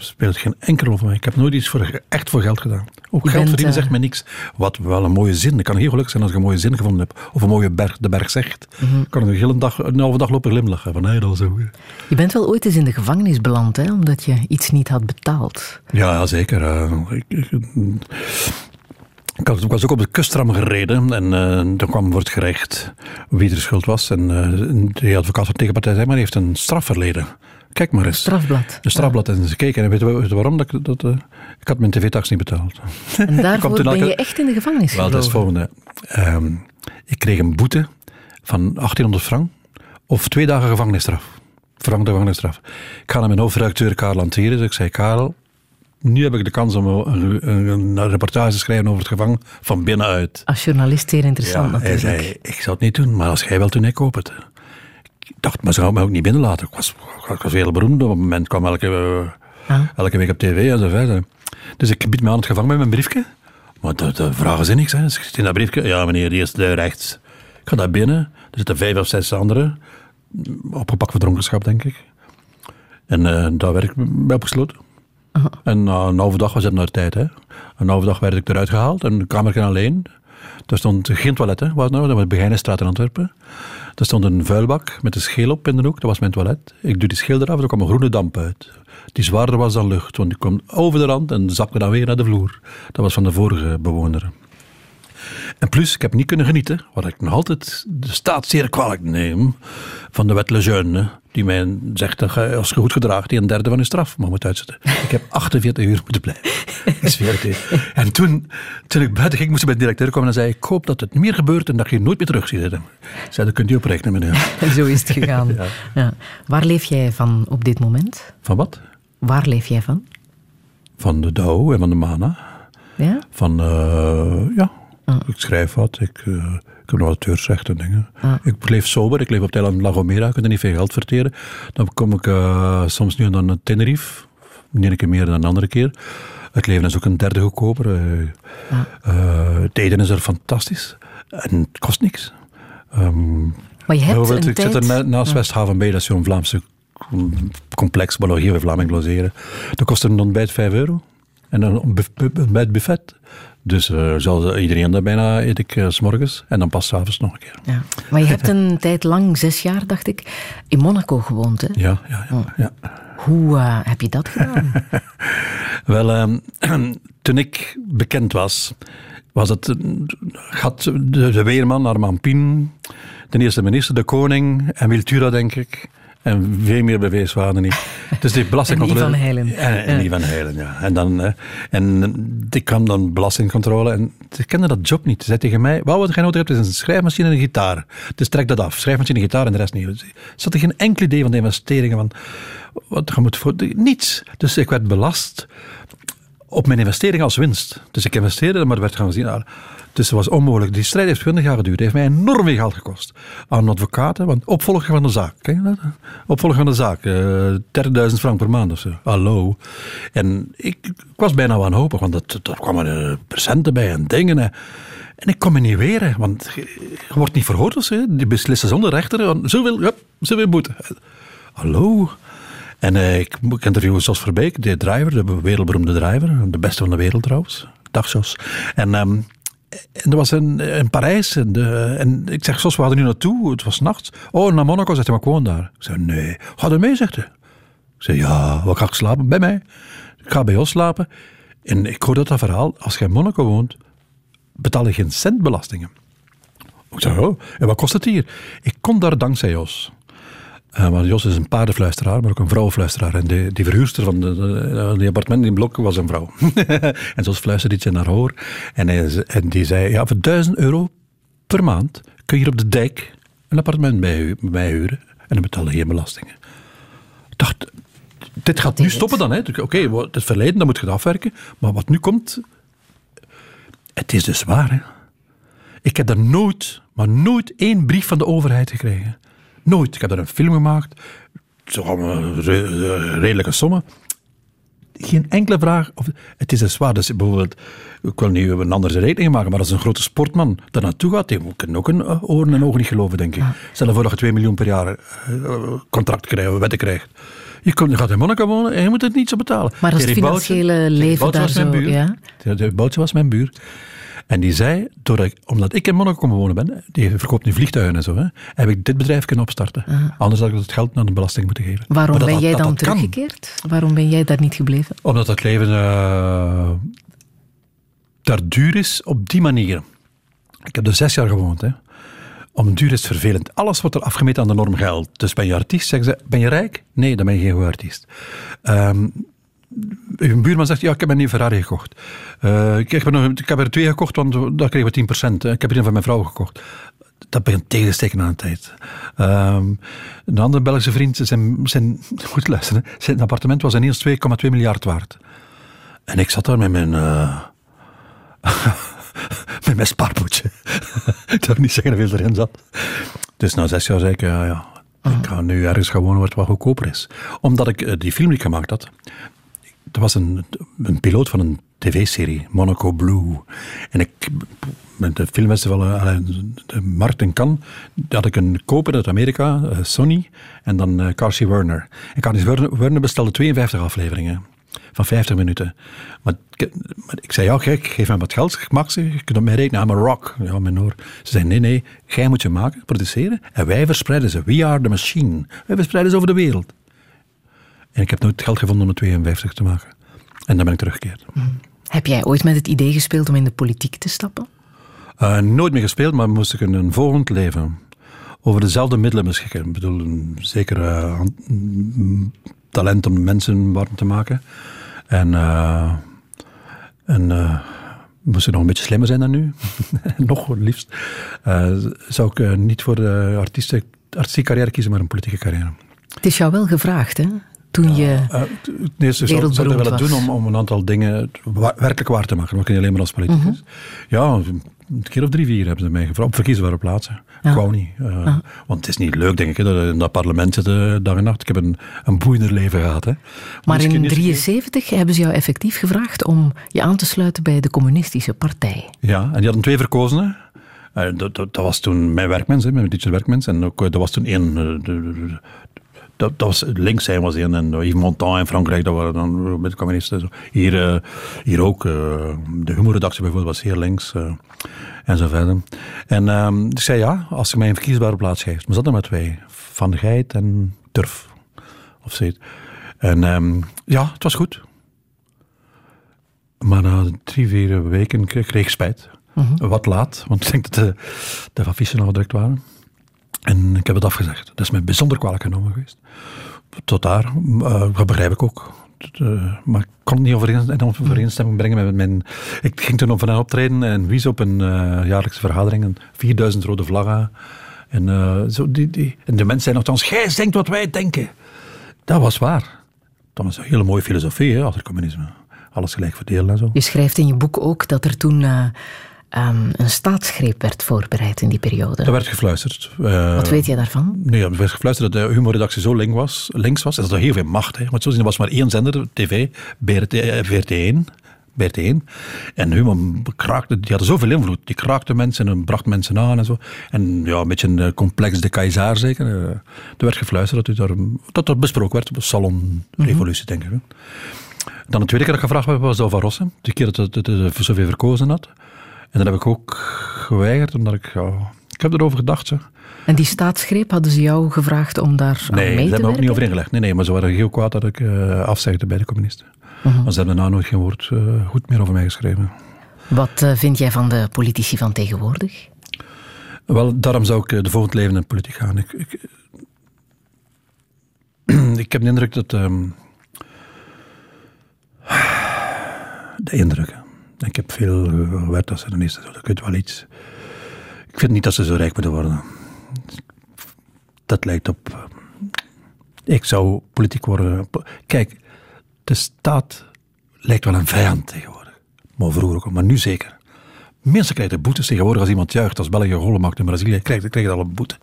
speelt geen enkel rol voor mij. Ik heb nooit iets voor, echt voor geld gedaan. Ook geld bent, verdienen zegt mij niks. Wat wel een mooie zin. Ik kan heel gelukkig zijn als ik een mooie zin gevonden heb. Of een mooie berg, de berg zegt. Mm -hmm. Ik kan een hele dag, een halve dag lopen glimlachen. Van, nee, dat zo. Je bent wel ooit eens in de gevangenis beland, hè? Omdat je iets niet had betaald. Ja, zeker. Uh, ik, ik, ik, was ook op de kustram gereden en uh, toen kwam voor het gerecht wie er schuld was. En uh, de advocaat van de tegenpartij zei, maar hij heeft een straf verleden. Kijk maar eens. Strafblad. Een strafblad. En ze keken. En weet je waarom? Dat, dat, uh, ik had mijn tv-tax niet betaald. En daarvoor ben je echt in de gevangenis Wel, dat is het volgende. Um, ik kreeg een boete van 1800 frank of twee dagen gevangenisstraf. Frank de gevangenisstraf. Ik ga naar mijn hoofdredacteur Karel hanteren. Dus ik zei, Karel, nu heb ik de kans om een, een, een, reportage te schrijven over het gevangen van binnenuit. Als journalist zeer interessant ja, natuurlijk. Hij zei, ik zou het niet doen, maar als jij wilt doen, ik koop het. Ik dacht, maar ze gaan me ook niet binnenlaten. Ik was, ik was heel beroemd. Op het moment kwam elke, ah. elke week op tv en zo verder. Dus ik bied me aan het gevangen met mijn briefje. Maar de, de vragen ze niks. Hè. Dus ik zit in dat briefje. Ja, meneer, die is rechts. Ik ga daar binnen. Er zitten vijf of zes anderen. Opgepakt voor dronkenschap, denk ik. En uh, daar werd ik bij opgesloten. En na uh, een halve dag was het naar tijd. Hè. Een halve dag werd ik eruit gehaald. En kamer alleen. Er stond geen toilet, hè. Was nou, dat was Begijnenstraat in Antwerpen. Er stond een vuilbak met een scheel op in de hoek. Dat was mijn toilet. Ik doe die scheel eraf, er kwam een groene damp uit. Die zwaarder was dan lucht, want die kwam over de rand en zakte dan weer naar de vloer. Dat was van de vorige bewoner. En plus, ik heb niet kunnen genieten, wat ik nog altijd de staat zeer kwalijk neem, van de wet Lejeune, die mij zegt dat als je goed gedraagt, die een derde van je straf mag moet uitzetten. Ik heb 48 uur moeten blijven. en toen, toen ik buiten ging, moest ik bij de directeur komen en zei, ik hoop dat het niet meer gebeurt en dat je nooit meer terug ziet. Zei, dat kunt u oprechten, meneer. En zo is het gegaan. ja. Ja. Waar leef jij van op dit moment? Van wat? Waar leef jij van? Van de Douw en van de Mana. Ja? Van, uh, ja, Ik schrijf wat, ik, uh, ik heb nog auteursrechten en dingen. Ik leef sober, ik leef op het eiland La Gomera, ik kan er niet veel geld verteren. Dan kom ik uh, soms nu en dan naar Tenerife, de ene keer meer dan een andere keer. Het leven is ook een derde goedkoper. Ah. het eten is er fantastisch en het kost niks. Um, maar je hebt een ik tijd... zit er naast Westhaven bij, dat is zo'n Vlaamse complex, waar we Vlaming logeren. Dat kost een ontbijt 5 euro. En een ontbijt buffet. Dus uh, iedereen dat bijna eet ik uh, s morgens en dan pas s'avonds nog een keer. Ja. Maar je hebt een tijd lang, zes jaar dacht ik, in Monaco gewoond. Hè? Ja, ja, ja. Oh. ja. Hoe uh, heb je dat gedaan? Wel, um, toen ik bekend was, was het, had de, de weerman Armand Pien, de eerste minister, de koning en Wiltura, denk ik. En veel meer bewees waren niet. Dus die belastingcontrole. en Ivan Heilen. En, en ja. Ivan Heilen, ja. En, dan, uh, en ik kwam dan belastingcontrole en ze kenden dat job niet. Ze zei tegen mij, wat wat jij nodig hebt is een schrijfmachine en een gitaar. Dus trek dat af. Schrijfmachine, gitaar en de rest niet. Ze hadden geen enkel idee van de investeringen. Van, wat je moet voor, niets. Dus ik werd belast op mijn investering als winst. Dus ik investeerde, maar er werd gaan gezien... Nou, dus het was onmogelijk. Die strijd heeft 20 jaar geduurd. Het heeft mij enorm veel geld gekost. Aan advocaten, want opvolger van de zaak. Ken je dat? Opvolger van de zaak. Uh, 30.000 frank per maand of zo. Hallo. En ik, ik was bijna wanhopig, want dat, kwamen er presenten bij en dingen. En ik kon me niet weren, want je wordt niet verhoord. Dus, hè. Die beslissen zonder rechter. Zoveel, ja, zoveel boete. Hallo. En uh, ik, ik interviewde Jos Verbeek, de driver, de wereldberoemde driver. De beste van de wereld trouwens. Dag Jos. En... Um, en er was in, in Parijs. En, de, en ik zeg, Sos, we hadden nu naartoe. Het was nachts. Oh, naar Monaco. Zegt hij, maar gewoon daar. Ik zei, nee. Ga er mee, zegt hij. Ik zei, ja, wat ga ik slapen? Bij mij. Ik ga bij ons slapen. En ik hoorde dat verhaal, als je in Monaco woont, betaal je geen cent belastingen. Ik zei, oh, en wat kost het hier? Ik kon daar dankzij Jos. Uh, want Jos is een paardenfluisteraar, maar ook een vrouwenfluisteraar. En die, die verhuurster van de, de, die appartement in Blok was een vrouw. en zo fluisterde iets in haar hoor. En, hij, en die zei, ja, voor 1000 euro per maand kun je hier op de dijk een appartement bij, bij huren. En dan betaal je geen belastingen. Ik dacht, dit gaat nu stoppen dan. Oké, okay, het is verleden, dat moet je het afwerken. Maar wat nu komt, het is dus waar. Hè? Ik heb daar nooit, maar nooit één brief van de overheid gekregen. Nooit. Ik heb daar een film gemaakt. Zo redelijke sommen. Geen enkele vraag. Of, het is dus waar. Dus bijvoorbeeld, ik wil niet een andere rekening maken, maar als een grote sportman daar naartoe gaat, die moet ook een eh, oren en ogen niet geloven, denk ik. Stel voor dat je 2 miljoen per jaar contract krijgt, wetten krijgt. Je, komt, je gaat in Monaco wonen en je moet het niet zo betalen. Maar als het financiële leven daar zo... Buur, ja? De was mijn buur. En die zei, doordat omdat ik in Monaco wonen ben, die verkoopt nu vliegtuigen en zo, hè, heb ik dit bedrijf kunnen opstarten. Anders had ik het geld naar de belasting moeten geven. Waarom ben jij dan teruggekeerd? Waarom ben jij daar niet gebleven? Omdat het leven uh, daar duur is op die manier. Ik heb er zes jaar gewoond. Hè. Om duur is vervelend. Alles wordt er afgemeten aan de norm geld. Dus ben je artiest, zeggen ze, ben je rijk? Nee, dan ben je geen goede artiest. Um, uw buurman zegt, ja, ik heb een nieuwe Ferrari gekocht. Uh, ik, heb er nog, ik heb er twee gekocht, want daar kregen we 10%. Ik heb er een van mijn vrouw gekocht. Dat begint tegensteken aan de tijd. Um, een andere Belgische vriend, zijn, zijn, goed luisteren, zijn appartement was ineens 2,2 miljard waard. En ik zat daar met mijn... Uh, met mijn spaarpoetje. ik zou niet zeggen hoeveel erin zat. Dus na zes jaar zei ik, ja, ja, ik ga nu ergens gaan wonen waar het wat goedkoper is. Omdat ik uh, die film die ik gemaakt had, dat was een, een piloot van een tv-serie, Monaco Blue. En ik, met de filmfestival, eh, de markt in Cannes, had ik een koper uit Amerika, eh, Sony, en dan uh, Carsey Werner. En Carsey Werner, bestelde 52 afleveringen van 50 minuten. Maar, ik zei, ja gek, geef mij wat geld, maak ze, je kunt op mij rekenen, I'm a rock. Ja, mijn hoor. Ze zei, nee, nee, jij moet je maken, produceren, en wij verspreiden ze. We are the machine. Wij verspreiden ze over de wereld. En ik heb nooit geld gevonden om een 52 te maken. En dan ben ik teruggekeerd. Hmm. Heb jij ooit met het idee gespeeld om in de politiek te stappen? Uh, nooit meer gespeeld, maar moest ik een volgend leven over dezelfde middelen beschikken. Ik bedoel, een zeker uh, talent om mensen warm te maken. En, uh, en uh, moest ik nog een beetje slimmer zijn dan nu, nog liefst, zou ik niet voor de artistieke carrière kiezen, maar een politieke carrière. Het is jou wel gevraagd, hè? Toen je uh, nee, ze zou, zou willen doen om, om een aantal dingen werkelijk waar te maken, ook niet alleen maar als politicus. Mm Ja, een keer of drie, vier hebben ze mij gevraagd op verkiesbare plaatsen. Ja. Ik wou niet. Uh, Want het is niet leuk, denk ik, dat in dat parlement zitten dag en nacht. Ik heb een, een boeiender leven gehad. Hè. Maar in 1973 hebben ze jou effectief gevraagd om je aan te sluiten bij de communistische partij. Ja, en die hadden twee verkozen. Uh, dat, dat, dat, was toen mijn werkmens, hè, mijn teacher werkmens. En ook, dat was toen één, dat, dat was, links zijn was in en Yves Montand in Frankrijk, dat waren dan met de communisten. Hier, uh, hier ook, uh, de humorredactie bijvoorbeeld was heel links uh, en zo verder. En um, ik zei ja, als je mij een verkiesbare plaats geeft. We zaten met twee, Van Geit en Turf. Of zoiets. En um, ja, het was goed. Maar na drie, vier weken kreeg ik spijt. -hmm. Wat laat, want ik denk dat de, de affiches nog gedrukt waren. En ik heb het afgezegd. Dat is mij bijzonder kwalijk genomen geweest. Tot daar, uh, dat begrijp ik ook. Uh, maar ik kon het niet overeen, overeenstemming brengen met mijn... Ik ging toen op een optreden en wies op een uh, jaarlijkse vergadering. En 4000 rode vlaggen. En, zo die, die, en de mensen zeiden nogthans, jij denkt wat wij denken. Dat was waar. Dat was een hele mooie filosofie hè, achter communisme. Alles gelijk verdelen en zo. Je schrijft in je boek ook dat er toen um, een staatsgreep werd voorbereid in die periode. Dat werd gefluisterd. Uh, Wat weet je daarvan? Nee, er werd gefluisterd dat de humorredactie zo links was, links was en dat er heel veel macht. Hè. Maar zo zien, er was maar één zender, tv, BRT, VRT1. BRT1. En Humor kraakte, die hadden zoveel invloed. Die kraakte mensen en bracht mensen aan en zo. En ja, een beetje een eh, complex de Keizer zeker. Er werd gefluisterd dat, daar, dat er besproken werd op de salonrevolutie, mm -hmm. denk ik. Dan de tweede keer dat ik gevraagd werd, was Van Rossen. Die keer dat het zoveel verkozen had. En dat heb ik ook geweigerd, omdat ik... Ja, ik heb erover gedacht, zeg. En die staatsgreep, hadden ze jou gevraagd om daar nee, mee te Nee, daar hebben we ook niet over ingelegd. Nee, nee, maar ze waren heel kwaad dat ik uh, afzegde bij de communisten. Maar ze hebben daarna nooit geen woord uh, goed meer over mij geschreven. Wat uh, vind jij van de politici van tegenwoordig? Wel, daarom zou ik de volgende leven in de politiek gaan. Ik, ik, ik heb de indruk dat... Um, de indruk. Ik heb veel gewerkt als journalist, ik weet wel iets. Ik vind niet dat ze zo rijk moeten worden. Dat lijkt op. Ik zou politiek worden. Kijk, de staat lijkt wel een vijand tegenwoordig. Maar vroeger ook, maar nu zeker. Mensen krijgen boetes tegenwoordig als iemand juicht, als België gollen maakt in Brazilië, krijgt, krijgt al een boete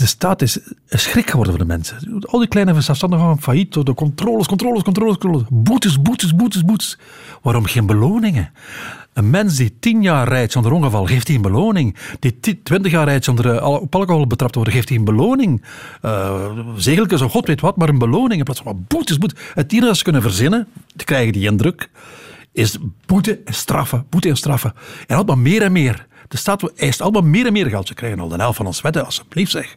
de staat is een schrik geworden voor de mensen. Al die kleine zelfstandigen van failliet, de controles, controles, controles, controles. Boetes, boetes, boetes, boetes. Waarom geen beloningen? Een mens die tien jaar rijdt zonder ongeval, geeft hij een beloning. Die twintig jaar rijdt zonder uh, op alcohol betrapt worden, geeft hij een beloning. Uh, zegeltjes of god weet wat, maar een beloning. In plaats van boetes, boetes. Het enige dat ze kunnen verzinnen, te krijgen die indruk, is boete en straffen, boete en straffen. En altijd maar meer en meer. De staat eist allemaal meer en meer geld. Ze krijgen al de helft van ons wetten, alsjeblieft zeg.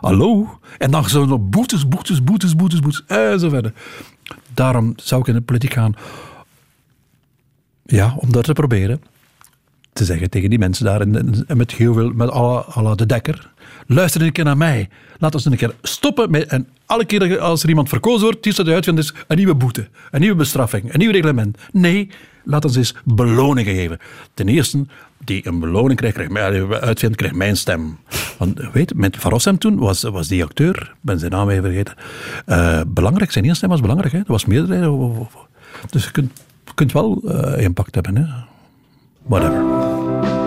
Hallo? En dan zo nog boetes, boetes, boetes, boetes, boetes, en zo verder. Daarom zou ik in de politiek gaan. Ja, om dat te proberen. Te zeggen tegen die mensen daar, en, met heel veel, met alle, alle de dekker. Luister een keer naar mij. Laat ons een keer stoppen met, en alle keer als er iemand verkozen wordt, die dat uitvindt, is een nieuwe boete, een nieuwe bestraffing, een nieuw reglement. Nee, laat ons eens beloningen geven. Ten eerste, die een beloning krijgt, krijgt mij, uitvindt, krijgt mijn stem. Want weet, met Van Rossem toen was, was die acteur, ben zijn naam even vergeten, uh, belangrijk, zijn eerste stem was belangrijk. Hè? Dat was meerderheid. Dus je kunt, kunt wel uh, impact hebben. Hè? Whatever.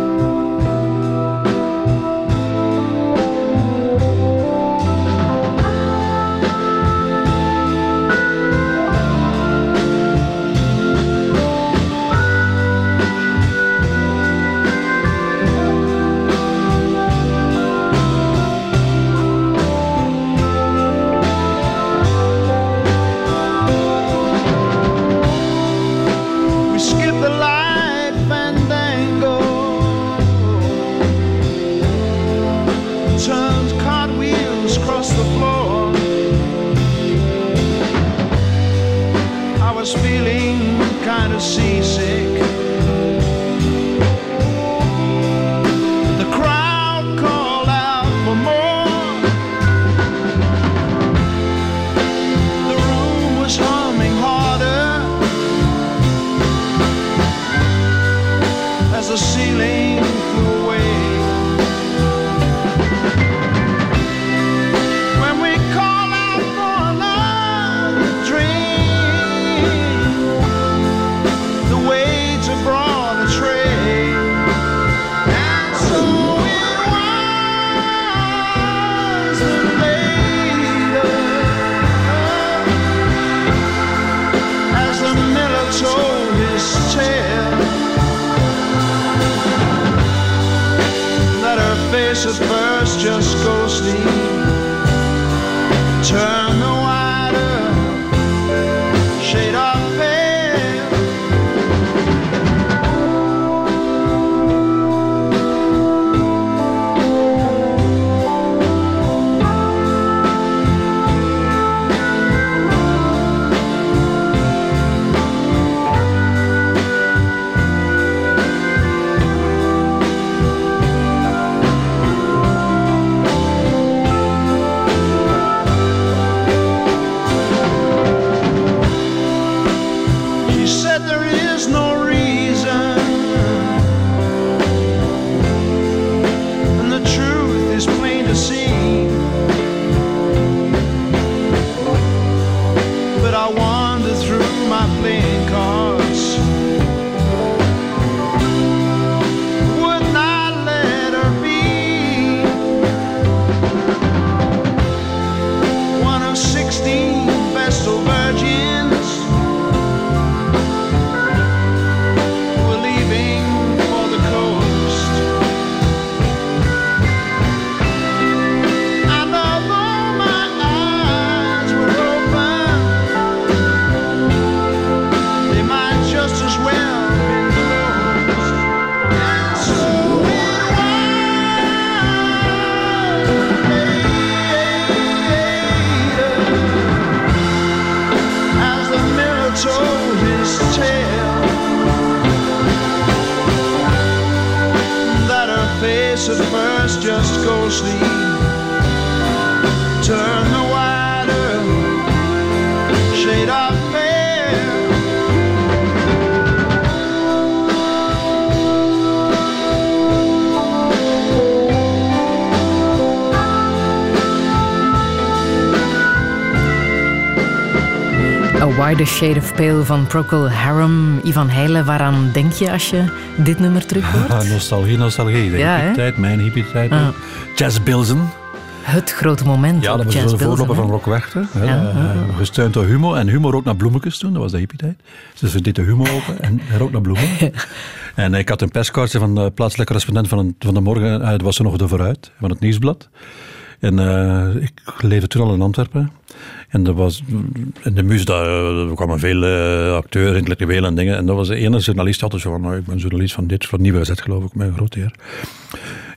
Wider Shade of Pale van Procol Harum. Ivan Heijlen, waaraan denk je als je dit nummer terug hoort? Nostalgie, nostalgie. De Ja, hippie-tijd, mijn hippie-tijd. Ah. Jazz Bilzen. Het grote moment Ja, dat was de voorloper van Rock Werchter. Ja, Eh, ja, ja. Gesteund door Humo. En Humo rook naar bloemetjes toen, dat was de hippie-tijd. Dus we deden Humo open en rook naar bloemen. en ik had een perskaartje van de plaatselijke correspondent van, een- van de morgen. eh, dat was er nog de Vooruit, van het Nieuwsblad. En eh, ik leefde toen al in Antwerpen. En er was, in de muus, daar, eh, kwamen veel eh, acteurs, intellectuelen en dingen. En dat was de ene journalist, die altijd zo van, nou, ik ben journalist van dit, van Nieuwe Gazet geloof ik, mijn grote heer.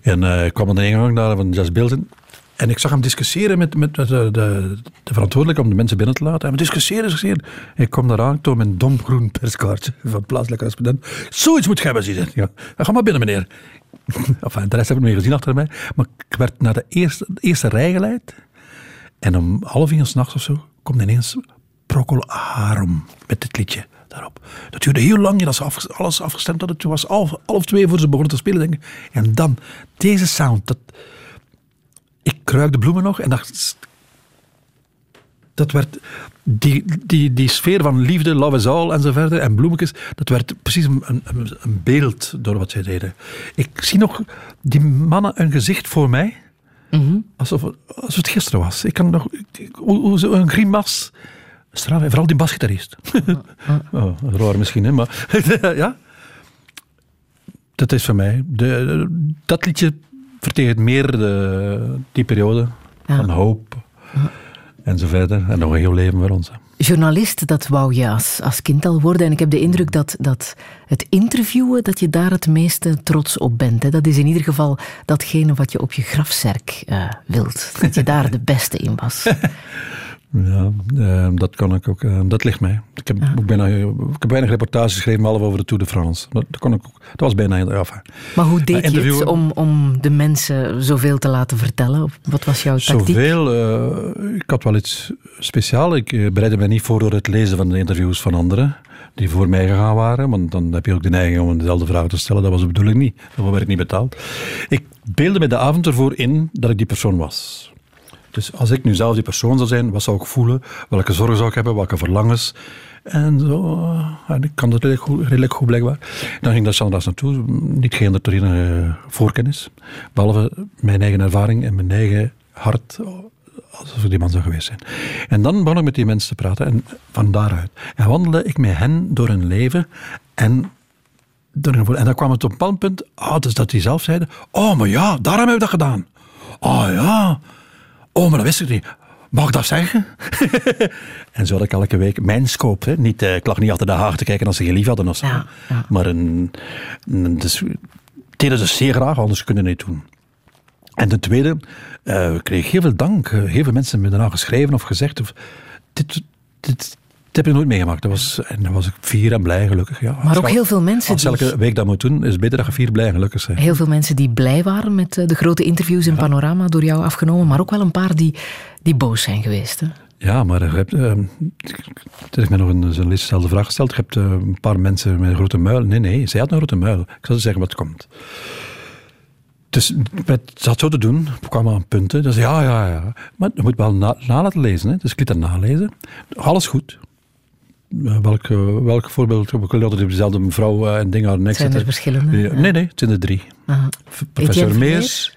En eh, ik kwam aan de ingang daar van Jazz Bilden. En ik zag hem discussiëren met, met, de, de, de verantwoordelijke om de mensen binnen te laten. En we discussiëren, discussiëren. En ik kom daar aan, toon mijn domgroen perskaartje van plaatselijke correspondent. Zoiets moet je hebben, zie je. Ja, ga maar binnen, meneer. Enfin, de rest heb ik niet gezien achter mij. Maar ik werd naar de eerste, de eerste rij geleid. En om half uur s'nachts of zo komt ineens Procol Harum met dit liedje daarop. Dat duurde heel lang, dat ze alles afgestemd hadden. Toen was half, half twee voor ze begonnen te spelen. Denk. En dan, deze sound. Dat, ik kruikte bloemen nog en dacht... Dat werd... Die, die, die sfeer van liefde, love is all en zo verder, en bloemetjes, dat werd precies een, een, een beeld door wat zij deden. Ik zie nog die mannen een gezicht voor mij, alsof, het- alsof het gisteren was. Ik kan nog... Hoe, een grimas... Straf, en vooral die basgitarist. oh, raar misschien, hè, maar... ja. Dat is voor mij... De, dat liedje vertegenwoordigt meer de, die periode van hoop en zo verder. En nog een heel leven voor ons. hè. Journalist, dat wou je als, kind al worden. En ik heb de indruk dat, dat het interviewen, dat je daar het meeste trots op bent. Hè. Dat is in ieder geval datgene wat je op je grafzerk eh, wilt. Dat je daar de beste in was. Ja, eh, dat kan ik ook. eh, dat ligt mij. Ik heb, ook bijna, ik heb weinig reportages geschreven, behalve over de Tour de France. Dat, dat, kon ik ook, dat was bijna... Ja, enfin. Maar hoe deed je het om, om de mensen zoveel te laten vertellen? Wat was jouw tactiek? Zoveel. eh, ik had wel iets speciaals. Ik eh, bereidde mij niet voor door het lezen van de interviews van anderen. Die voor mij gegaan waren. Want dan heb je ook de neiging om dezelfde vragen te stellen. Dat was de bedoeling niet. Daarvoor werd ik niet betaald. Ik beelde me de avond ervoor in dat ik die persoon was. Dus als ik nu zelf die persoon zou zijn, wat zou ik voelen? Welke zorgen zou ik hebben? Welke verlangens? En zo. eh, ik kan dat redelijk goed, blijkbaar. Dan ging daar standaard naartoe. Niet gehinderd door enige voorkennis. Behalve mijn eigen ervaring en mijn eigen hart. Alsof ik die man zou geweest zijn. En dan begon ik met die mensen te praten. En van daaruit. En wandelde ik met hen door hun leven. En en dan kwam het op een bepaald punt. Dus dat die zelf zeiden. Oh, maar ja, daarom heb ik dat gedaan. Oh ja. Oh, maar dat wist ik niet. Mag ik dat zeggen? en zo had ik elke week mijn scope. Hè. Niet, eh, ik lag niet achter de haag te kijken als ze geen lief hadden of zo. Maar een, een, dus, deden ze zeer graag, anders kunnen ze niet doen. En ten tweede, eh, ik kreeg heel veel dank. Heel veel mensen hebben me daarna geschreven of gezegd. Of, dit, dit heb ik nooit meegemaakt. Dat was, en dan was ik fier en blij, gelukkig. Ja. Maar Als ook heel veel mensen Als die- elke week dat moet doen, is het beter dat je fier, blij en gelukkig bent. Heel veel mensen die blij waren met eh, de grote interviews in Panorama door jou afgenomen. Maar ook wel een paar die, die boos zijn geweest. Hè? Ja, maar je hebt, er is mij nog een journalist dezelfde vraag gesteld. Je hebt eh, een paar mensen met een grote muil. Nee, nee, zij had een grote muil. Ik zal ze zeggen wat komt. Dus met, ze had zo te doen, we kwamen aan punten. Dus ja, ja, ja. Maar je moet wel na, na laten lezen. Hè. Dus ik liet dat nalezen. Alles goed. Eh, welk, eh, welk voorbeeld? Ik wil altijd dezelfde mevrouw eh, en dingen haar nek Zijn er zetten. verschillende? Ja, Nee, nee, het zijn er drie. Aha. Professor Meers,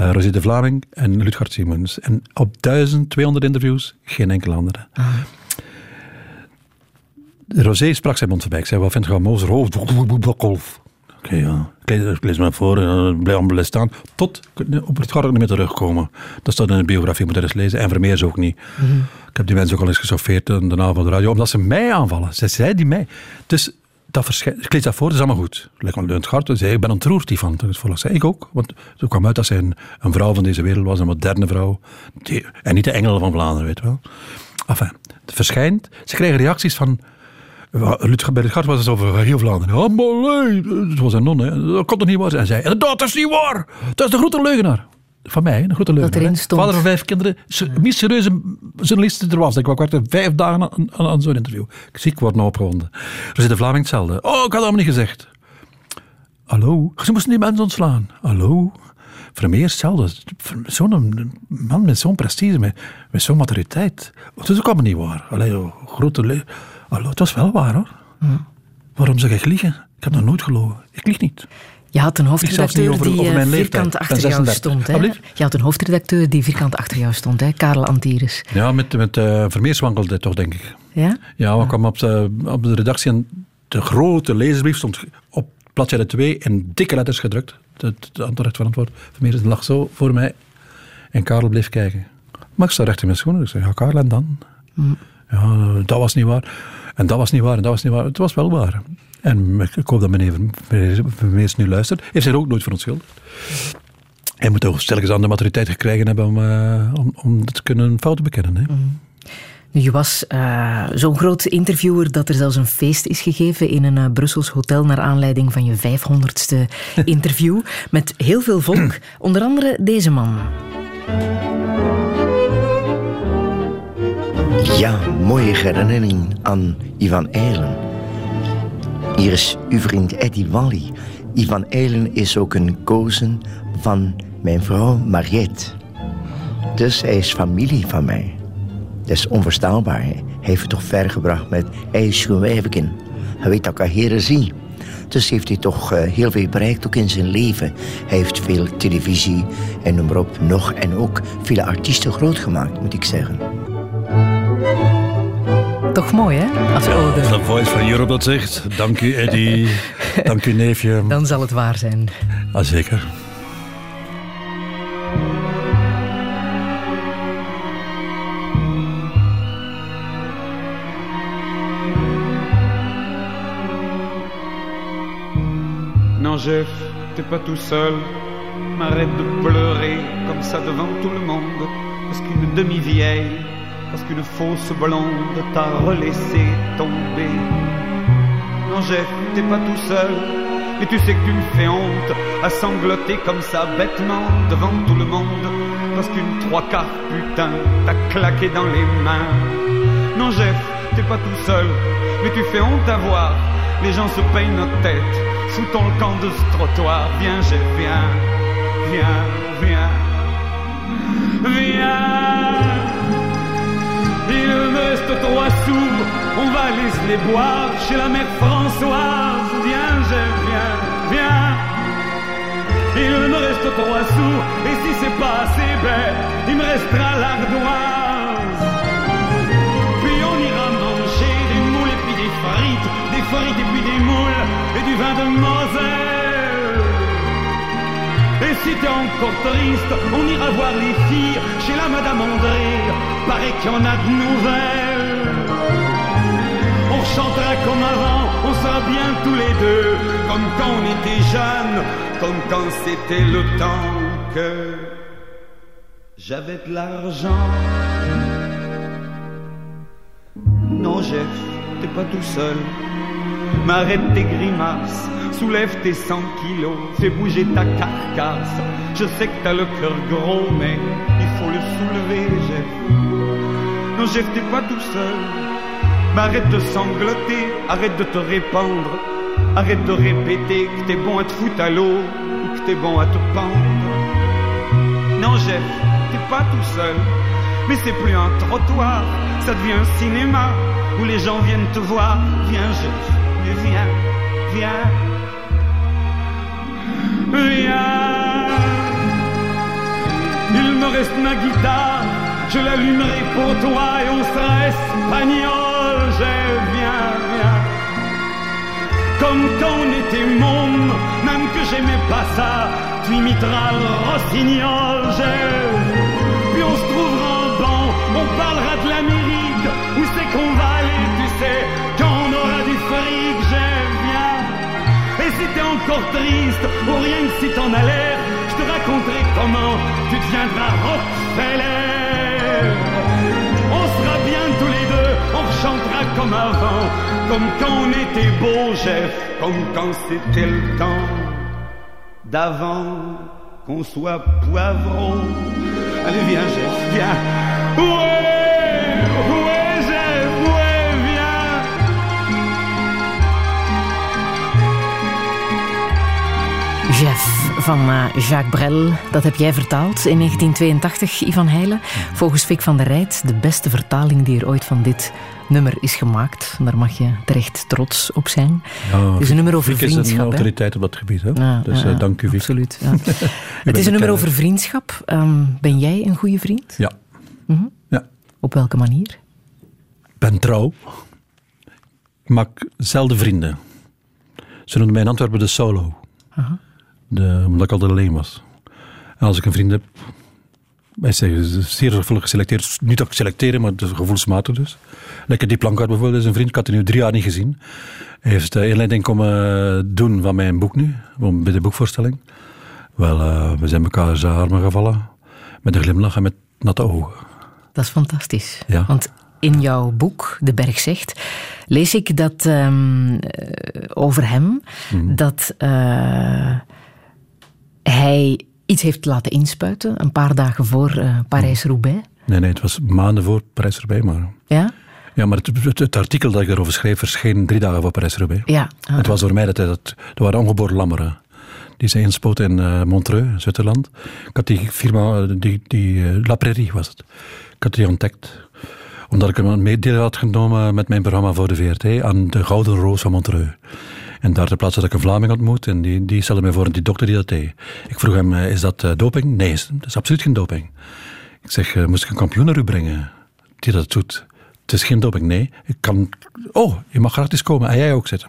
uh, Rosé de Vlaming en Ludgard Simons. En op 1200 interviews geen enkele andere. Rosé sprak zijn mond voorbij. Ik zei, wat vind je van hoofd? Golf. Oké, ja. Ik lees, ik lees me voor, uh, blijf allemaal staan. Tot, op het gaat ook niet meer terugkomen. Dat staat in de biografie, moet je eens lezen. En Vermeers ook niet. Mhm. Ik heb die mensen ook al eens gesoffeerd in de naam van de radio, omdat ze mij aanvallen. Ze zei die mij. Dus dat verschijnt, ik lees dat voor, dat is allemaal goed. Maar het hart. Zei, ik ben ontroerd hiervan. Dat is volgens zei ik ook. Want het kwam uit dat zij een, een vrouw van deze wereld was, een moderne vrouw. Die, en niet de engel van Vlaanderen, weet je wel. Enfin, het verschijnt. Ze krijgen reacties van Lutger bij het Gart was het over heel Vlaanderen. Oh, nee, het was een non, hè. dat kon toch niet waar zijn. En zei, dat is niet waar. Dat is de grote leugenaar. Van mij, een grote leugenaar. erin hè. stond. Vader van vijf kinderen, de meest serieuze journalist die er was. Ik werkte vijf dagen aan, aan, aan zo'n interview. Ik ziek worden opgewonden. Er zit een Vlaming hetzelfde. Oh, ik had dat allemaal niet gezegd. Hallo? Ze moesten die mensen ontslaan. Hallo? Vermeer hetzelfde. Zo'n man met zo'n prestige, met, met zo'n maturiteit. Dat is ook allemaal niet waar. Allee, grote Hallo, het was wel waar hoor. Waarom zou ik liegen? Ik heb nog nooit gelogen. Ik lieg niet. Je had een hoofdredacteur over- die over eh, vierkant achter jou 36. stond. Hè? Je had een hoofdredacteur die vierkant achter jou stond, hè? Karel Antires. Ja, met, met uh, wankelde toch, denk ik. Ja? Ja, we kwamen op de, op de redactie en de grote lezersbrief stond op bladzijde 2 in dikke letters gedrukt. Het, antwoord van antwoord. Vermeer lag zo voor mij. En Karel bleef kijken. Maar ik sta recht in mijn schoenen. Ik zei, ja, Karel, en dan? Ja, dat was niet waar. En dat was niet waar, en dat was niet waar. Het was wel waar. En ik hoop dat meneer Vermeers nu luistert. Heeft zich ook nooit verontschuldigd. Hij moet toch stelkens aan de maturiteit gekregen hebben om, uh, om, om te kunnen fouten bekennen. Hè? Nu, je was uh, zo'n groot interviewer dat er zelfs een feest is gegeven in een uh, Brussels hotel naar aanleiding van je 500ste interview. Met heel veel volk, onder andere deze man. Ja, mooie herinnering aan Ivan Eilen. Hier is uw vriend Eddie Wally. Ivan Eilen is ook een kozen van mijn vrouw Mariette. Dus hij is familie van mij. Dat is onverstaanbaar. Hij heeft het toch ver gebracht met ijsgewijviken. Hij weet dat ik heren zie. Dus heeft hij toch uh, heel veel bereikt, ook in zijn leven. Hij heeft veel televisie en noem maar op nog en ook vele artiesten groot gemaakt, moet ik zeggen. Toch mooi, hè? Als ode. De Voice van Europe dat zegt. Dank u, Eddie. Dank u, neefje. Dan zal het waar zijn. Ah, zeker. Non, Jeff, t'es pas tout seul. M'arrête de pleurer comme ça devant tout le monde. Parce qu'une demi-vieille, parce qu'une fausse blonde t'a relaissé tomber. Non, Jeff, t'es pas tout seul. Mais tu sais que tu me fais honte à sangloter comme ça bêtement devant tout le monde. Parce qu'une trois quarts putain t'a claqué dans les mains. Non, Jeff, t'es pas tout seul. Mais tu fais honte à voir. Les gens se payent notre tête. Foutons le camp de ce trottoir. Viens, Jeff, viens. Viens, viens. Viens. Il me reste trois sous. On va les boire chez la mère Françoise. Viens, Jeff, viens, viens. Il me reste trois sous. Et si c'est pas assez bête, il me restera l'ardoise. Puis on ira manger des moules et puis des frites, des frites et puis des moules et du vin de Moselle. Et si t'es encore triste, on ira voir les filles chez la Madame André. Paraît qu'il y en a de nouvelles. On chantera comme avant, on sera bien tous les deux, comme quand on était jeunes, comme quand c'était le temps que j'avais de l'argent. Non, Jeff, t'es pas tout seul. M'arrête tes grimaces, soulève tes 100 kilos, fais bouger ta carcasse. Je sais que t'as le cœur gros, mais il faut le soulever, Jeff. Non, Jeff, t'es pas tout seul. M'arrête de sangloter, arrête de te répandre, arrête de répéter que t'es bon à te foutre à l'eau ou que t'es bon à te pendre. Non, Jeff, t'es pas tout seul, mais c'est plus un trottoir, ça devient un cinéma où les gens viennent te voir. Viens, Jeff, viens, viens, viens. Il me reste ma guitare, je l'allumerai pour toi et on sera espagnol. Jeff, viens, viens. Comme quand on était môme, même que j'aimais pas ça, tu imiteras le rossignol, Jeff. Puis on se trouvera en banc, on parlera de l'Amérique, où c'est qu'on va aller, tu sais, si t'es encore triste, ou rien que si t'en as l'air, je te raconterai comment tu deviendras Rockefeller. On sera bien tous les deux on chantera comme avant, comme quand on était beau, Jeff, comme quand c'était le temps d'avant qu'on soit poivron. Allez, viens, Jeff, viens. Jeff van eh, Jacques Brel, dat heb jij vertaald in 1982, Ivan Heijlen. Volgens Fik van der Rijt de beste vertaling die er ooit van dit nummer is gemaakt. Daar mag je terecht trots op zijn. Ja, het is een nummer over is vriendschap. een hè? autoriteit op dat gebied. Hè? Ja, dus ja, eh, dank u, Fik. Absoluut. het is een nummer over vriendschap. Ehm, ben jij een goede vriend? Ja. Mhm. ja. Op welke manier? Ik ben trouw. Ik maak zelden vrienden. Ze noemden mij in Antwerpen de solo. Aha. De, omdat ik altijd alleen was. En als ik een vriend heb, wij zeggen zeer zorgvuldig geselecteerd. Niet dat ik selecteren, maar de gevoelsmatig dus. Lekker die plankaart bijvoorbeeld is een vriend. Ik had hem nu drie jaar niet gezien. Hij heeft de inleiding komen doen van mijn boek nu, bij de boekvoorstelling. Wel, eh, we zijn elkaar zijn armen gevallen. Met een glimlach en met natte ogen. Dat is fantastisch. Ja. Want in jouw boek, De Berg zegt, lees ik dat ehm, eh, over hem, Mhm. dat eh, hij iets heeft laten inspuiten, een paar dagen voor eh, Parijs-Roubaix. Nee, nee, het was maanden voor Parijs erbij, maar... Ja? Ja, maar het, het, het artikel dat ik erover schreef verscheen drie dagen voor Parijs-Roubaix. Ja. Ah. Het was voor mij dat hij dat... Er waren ongeboren lammeren. Die zijn inspoten in eh, Montreux, Zwitserland. Ik had die firma, eh, die, die eh, La Prairie was het. Ik had die ontdekt. Omdat ik hem mee deel had genomen met mijn programma voor de VRT aan de Gouden Roos van Montreux. En daar ter plaatse had ik een Vlaming ontmoet en die, die stelde mij voor die dokter die dat deed. Ik vroeg hem, eh, is dat eh, doping? Nee, dat is absoluut geen doping. Ik zeg, eh, moest ik een kampioen naar u brengen die dat doet? Het is geen doping, nee. Ik kan... Oh, je mag gratis komen en jij ook zitten.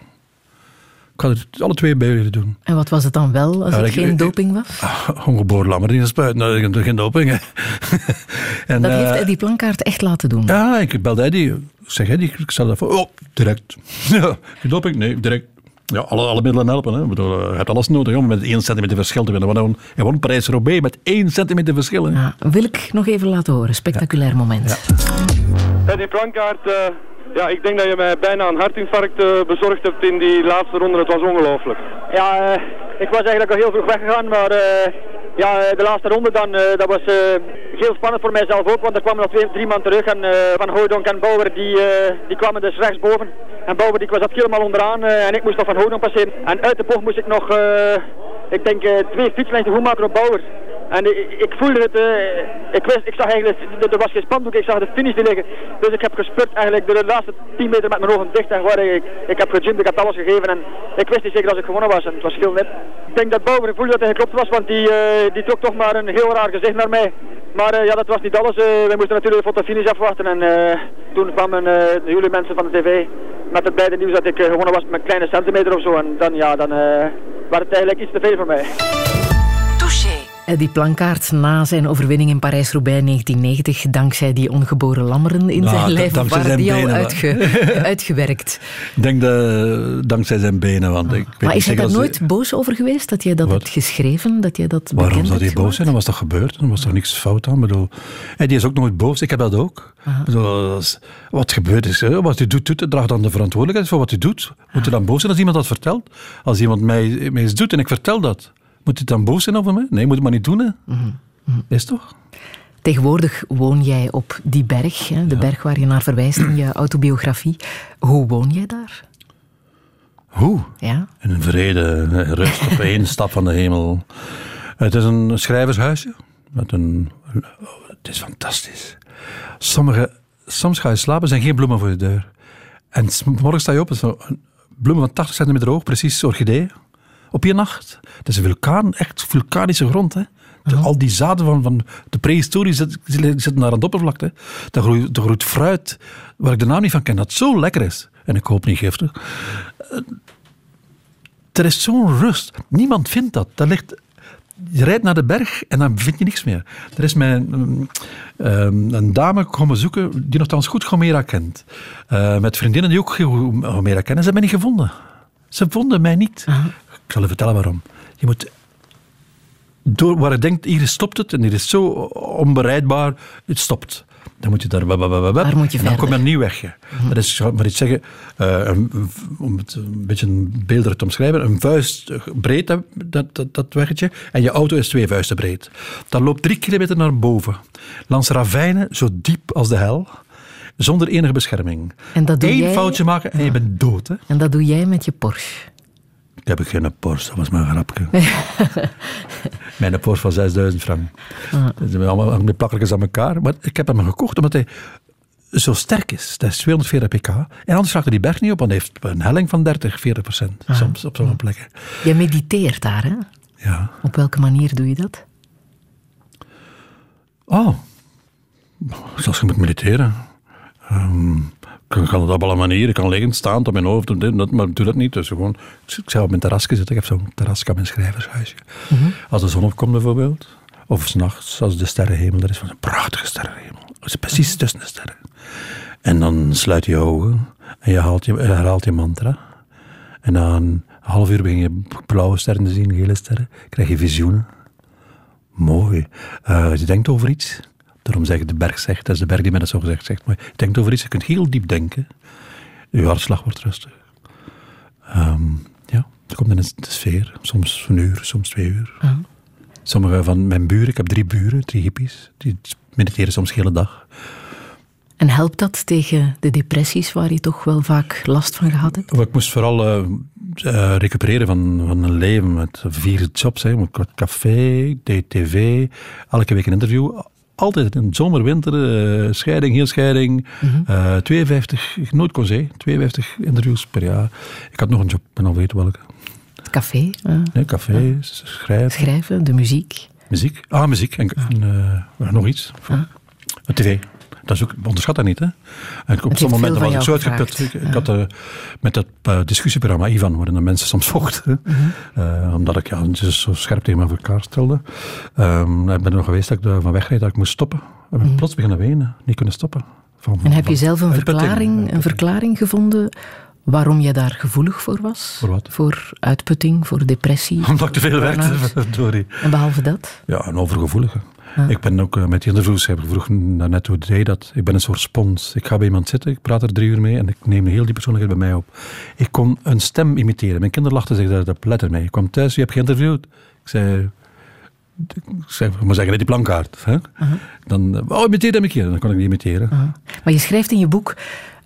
Ik kan het alle twee bij jullie doen. En wat was het dan wel, als Ja, het ik- geen ik- doping was? Ongeboren lammer in de spuit. Nou, geen- geen doping, hè. en, dat heeft Eddie Plankaart echt laten doen. Ja, ik belde Eddie. Ik zeg Eddie, ik stel dat voor. Oh, direct. Geen doping? Nee, direct. Ja, alle, alle middelen helpen. Hè. Ik bedoel, eh, je hebt alles nodig om met één centimeter verschil te winnen. Want Hij won Parijs-Roubaix met één centimeter verschil. Ja, wil ik nog even laten horen. Spectaculair moment. Eddie Plankaart, eh, ja, ik denk dat je mij bijna een hartinfarct eh, bezorgd hebt in die laatste ronde. Het was ongelooflijk. Ja, eh, ik was eigenlijk al heel vroeg weggegaan, maar eh, ja, de laatste ronde dan, dat was heel spannend voor mijzelf ook, want er kwamen nog twee, drie man terug en Van Hooydonk en Bauer die, die kwamen dus rechtsboven. En Bauer die dat helemaal onderaan en ik moest nog Van Hooydonk passeren. En uit de bocht moest ik nog, ik denk, twee fietslengten goed maken op Bauer. En ik, voelde het, eh, ik, wist, ik zag eigenlijk, er was geen spandoek, ik zag de finish liggen. Dus ik heb gespurt eigenlijk de laatste 10 meter met mijn ogen dicht en ik, ik heb gegymd, ik heb alles gegeven en ik wist niet zeker als ik gewonnen was en het was heel net. Ik denk dat Bauer voelde dat hij geklopt was, want die, eh, die trok toch maar een heel raar gezicht naar mij. Maar eh, ja, dat was niet alles. eh we moesten natuurlijk de fotofinish afwachten en toen kwamen jullie mensen van de tv met het blijde nieuws dat ik gewonnen was met een kleine centimeter of zo. En dan ja, dan werd het eigenlijk iets te veel voor mij. Eddie Plankaart na zijn overwinning in Parijs-Roubaix 1990, dankzij die ongeboren lammeren in Nou, zijn lijf, waren die al uitge- uitgewerkt. Ik denk dat, dankzij zijn benen. Want ik weet Maar is hij daar nooit boos over geweest dat jij dat Wat? hebt geschreven, dat jij dat Waarom zou hij boos zijn? Dan was dat gebeurd. Dan was toch niks fout aan. Bedoel, en die is ook nooit boos. Ik heb dat ook. Bedoel, wat gebeurd is, wat hij doet, doet, hij draagt dan de verantwoordelijkheid voor wat hij doet. Moet hij dan boos zijn als iemand dat vertelt? Als iemand mij, mij iets doet en ik vertel dat, moet hij dan boos zijn over mij? Nee, moet het maar niet doen. Hè? Is toch? Tegenwoordig woon jij op die berg, hè, de berg waar je naar verwijst in je autobiografie. Hoe woon jij daar? Hoe? Ja. In een vrede, rust op één stap van de hemel. Het is een schrijvershuisje. Met een, het is fantastisch. Sommige, soms ga je slapen, er zijn geen bloemen voor je deur. En morgen sta je op, bloemen van 80 centimeter hoog, precies orchideeën. Op je nacht. Het is een vulkaan, echt vulkanische grond. Hè. De- Al die zaden van, van de prehistorie zit- zitten daar aan de oppervlakte. Er groeit, groeit fruit, waar ik de naam niet van ken, dat zo lekker is. En ik hoop niet giftig. Er is zo'n rust. Niemand vindt dat. dat ligt, je rijdt naar de berg en dan vind je niks meer. Er is mij een, ehm, een dame komen zoeken die nogthans goed Gomera kent. Eh, met vriendinnen die ook Gomera kennen. Ze hebben mij niet gevonden. Ze vonden mij niet. Ik zal je vertellen waarom. Je moet door waar je denkt, hier stopt het en hier is zo onbereidbaar, het stopt. Dan moet je daar... Waar moet je en dan verder? kom je een nieuw wegje. Dat is, maar iets zeggen, eh, een- om het een beetje een te omschrijven, een vuist breed, dat, dat, dat, weggetje, en je auto is twee vuisten breed. Dat loopt drie kilometer naar boven, langs ravijnen zo diep als de hel, zonder enige bescherming. En dat doe Eén jij- foutje maken en je bent dood. Hè? En dat doe jij met je Porsche. Ik heb geen Porsche, dat was een grapje. Mijn Porsche van 6000 frank. Ah. Dat zijn allemaal allemaal plakkertjes aan elkaar. Maar ik heb hem gekocht omdat hij zo sterk is. Dat is 240 pk. En anders raakt hij die berg niet op, want hij heeft een helling van 30, 40 procent. Ah. Soms op sommige plekken. Je mediteert daar, hè? Ja. Op welke manier doe je dat? Oh, zoals je moet mediteren. Ehm, ik kan het op alle manieren. Ik kan liggen, staan, op mijn hoofd, doen dit, dat, maar ik doe dat niet. Dus gewoon, ik zou op mijn terrasje zitten. Ik heb zo'n terrasje aan mijn schrijvershuisje. Mhm. Als de zon opkomt bijvoorbeeld, of s'nachts, als de sterrenhemel er is, van een prachtige sterrenhemel. Het is precies tussen de sterren. En dan sluit je je ogen en je, haalt je herhaalt je mantra. En na een half uur begin je blauwe sterren te zien, gele sterren. Krijg je visioenen. Mooi. Eh, je denkt over iets. Daarom zeg ik de berg zegt, dat is de berg die mij dat zo gezegd zegt. Maar je denkt over iets, je kunt heel diep denken. Je hartslag wordt rustig. Ehm, ja, het komt in de sfeer. Soms een uur, soms twee uur. Ah. Sommige van mijn buren, ik heb drie buren, drie hippies, die mediteren soms de hele dag. En helpt dat tegen de depressies waar je toch wel vaak last van gehad hebt? Ik moest vooral eh, eh, recupereren van, van een leven met vier jobs. Hè. Ik had café, deed tv, elke week een interview. Altijd in zomer, winter, eh, scheiding, heel scheiding. eh, 52, nooit congé, 52 interviews per jaar. Ik had nog een job, ben al weten welke. Café, eh, Nee, café, schrijven, schrijven, de muziek. muziek. Ah, muziek. En, en, eh, nog iets. Een tv. Dat is ook, onderschat dat niet, hè? En op sommige momenten van was ik zo uitgeput. Ik, had eh, met dat eh, discussieprogramma Ivan, waarin de mensen soms vochten, Mhm. eh, omdat ik ja, zo scherp tegen me voor elkaar stelde. Ehm, ik ben er nog geweest dat ik ervan wegreed dat ik moest stoppen. Ik ben plots beginnen wenen, niet kunnen stoppen. Van. En heb je van zelf een verklaring, een verklaring gevonden waarom je daar gevoelig voor was? Voor wat? Voor uitputting, voor depressie? Omdat ik te veel werkte. En behalve dat? Ja, een overgevoelige. Ja. Ik ben ook eh, met die interviews, heb ik vroeg net hoe deed dat. Ik ben een soort spons. Ik ga bij iemand zitten, ik praat er drie uur mee en ik neem heel die persoonlijkheid bij mij op. Ik kon een stem imiteren. Mijn kinderen lachten zich daar dat letter mee. Ik kwam thuis, je hebt geïnterviewd. Ik zei, ik zei maar zeggen, die plankaart. Hè? Dan, oh, imiteer hem een keer. Dan kon ik die imiteren. Maar je schrijft in je boek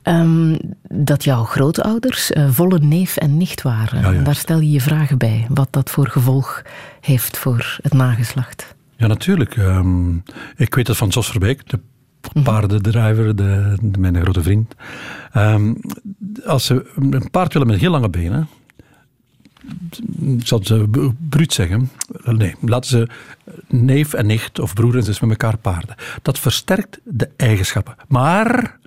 ehm, dat jouw grootouders eh, volle neef en nicht waren. Ja, ja. En daar stel je je vragen bij, wat dat voor gevolg heeft voor het nageslacht. Ja, natuurlijk. Ehm, ik weet dat van Jos Verbeek, de Mhm. paardendriver, de, de- mijn grote vriend. Ehm, als ze een paard willen met heel lange benen, ik zal ze bruut zeggen, nee, laten ze neef en nicht of broer en zus met elkaar paarden. Dat versterkt de eigenschappen, maar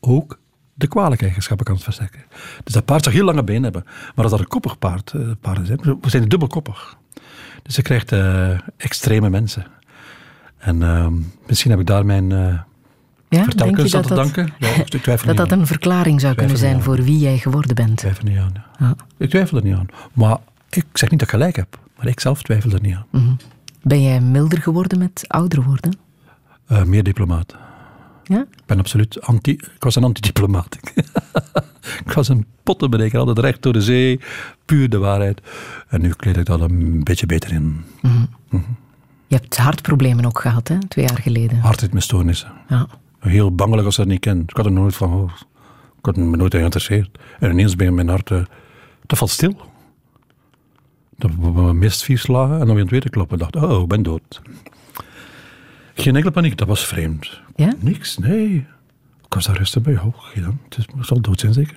ook de kwalijke eigenschappen kan het versterken. Dus dat paard zou heel lange benen hebben, maar als dat een koppig paard, eh, paarden zijn, we zijn dubbelkoppig. Dus je krijgt extreme mensen. En ehm, misschien heb ik daar mijn eh Ja, vertelkunst aan dat te dat, danken. Ja, ik twijfel dat dat een verklaring zou kunnen zijn voor wie jij geworden bent? Ik twijfel niet aan. ja. Ja. Ik twijfel er niet aan. Maar ik zeg niet dat ik gelijk heb. Maar ik zelf twijfel er niet aan. Mhm. Ben jij milder geworden met ouder worden? Eh, meer diplomaat. Ja? Ik ben absoluut anti... Ik was een antidiplomaat. ik was een pottenbereker. Altijd recht door de zee. Puur de waarheid. En nu kleed ik dat een beetje beter in. Je hebt hartproblemen ook gehad, hè? twee jaar geleden. Hartritmestoornissen. Ja. Heel bangelijk als dat niet ken. Ik had er nooit van gehoord. Ik had me nooit geïnteresseerd. En ineens ben mijn hart... eh, dat valt stil. Dat mist vier slagen en dan weer een tweede kloppen. Ik dacht, oh, ik ben dood. Geen enkele paniek, dat was vreemd. Ja? Niks, nee. Ik was daar rustig bij. Oh, dan. Het is, het zal dood zijn zeker.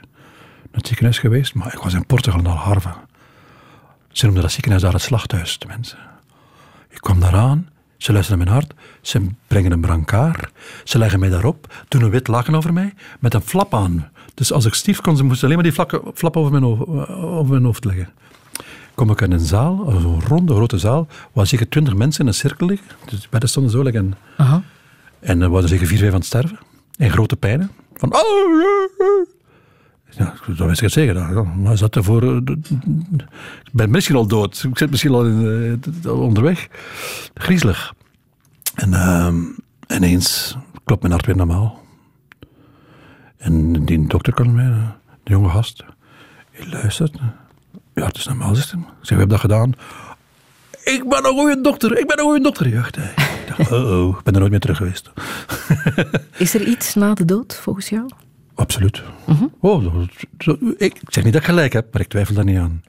Naar het ziekenhuis geweest, maar ik was in Portugal, in Algarve. Ze noemden dat ziekenhuis daar het slachthuis, de mensen. Ik kwam daaraan, ze luisteren naar mijn hart, ze brengen een brancard, ze leggen mij daarop, doen een wit laken over mij, met een flap aan. Dus als ik stief kon, ze moesten alleen maar die flap over mijn, over mijn hoofd leggen. Kom ik in een zaal, een ronde grote zaal, waar zeker twintig mensen in een cirkel liggen. Dus bedden stonden zo liggen. En, Aha. en er waren zeker vier, vijf aan het sterven. In grote pijnen. Van. Ja, dat wist ik het zeker. Maar zat ervoor... eh, Ik ben misschien al dood. Ik zit misschien al in, eh, onderweg. Griezelig. En, ehm, ineens klopt mijn hart weer normaal. En die dokter kan mij, eh, de jonge gast, je luistert. Ja, het is normaal, zegt hij. Ik zeg, we hebben dat gedaan. Ik ben een goede dokter, ik ben een goede dokter. Hij. Ik dacht, oh, oh, ik ben er nooit meer terug geweest. Is er iets na de dood, volgens jou? Absoluut. oh, dat- dat- ik, zeg niet dat ik gelijk heb, maar ik twijfel daar niet aan.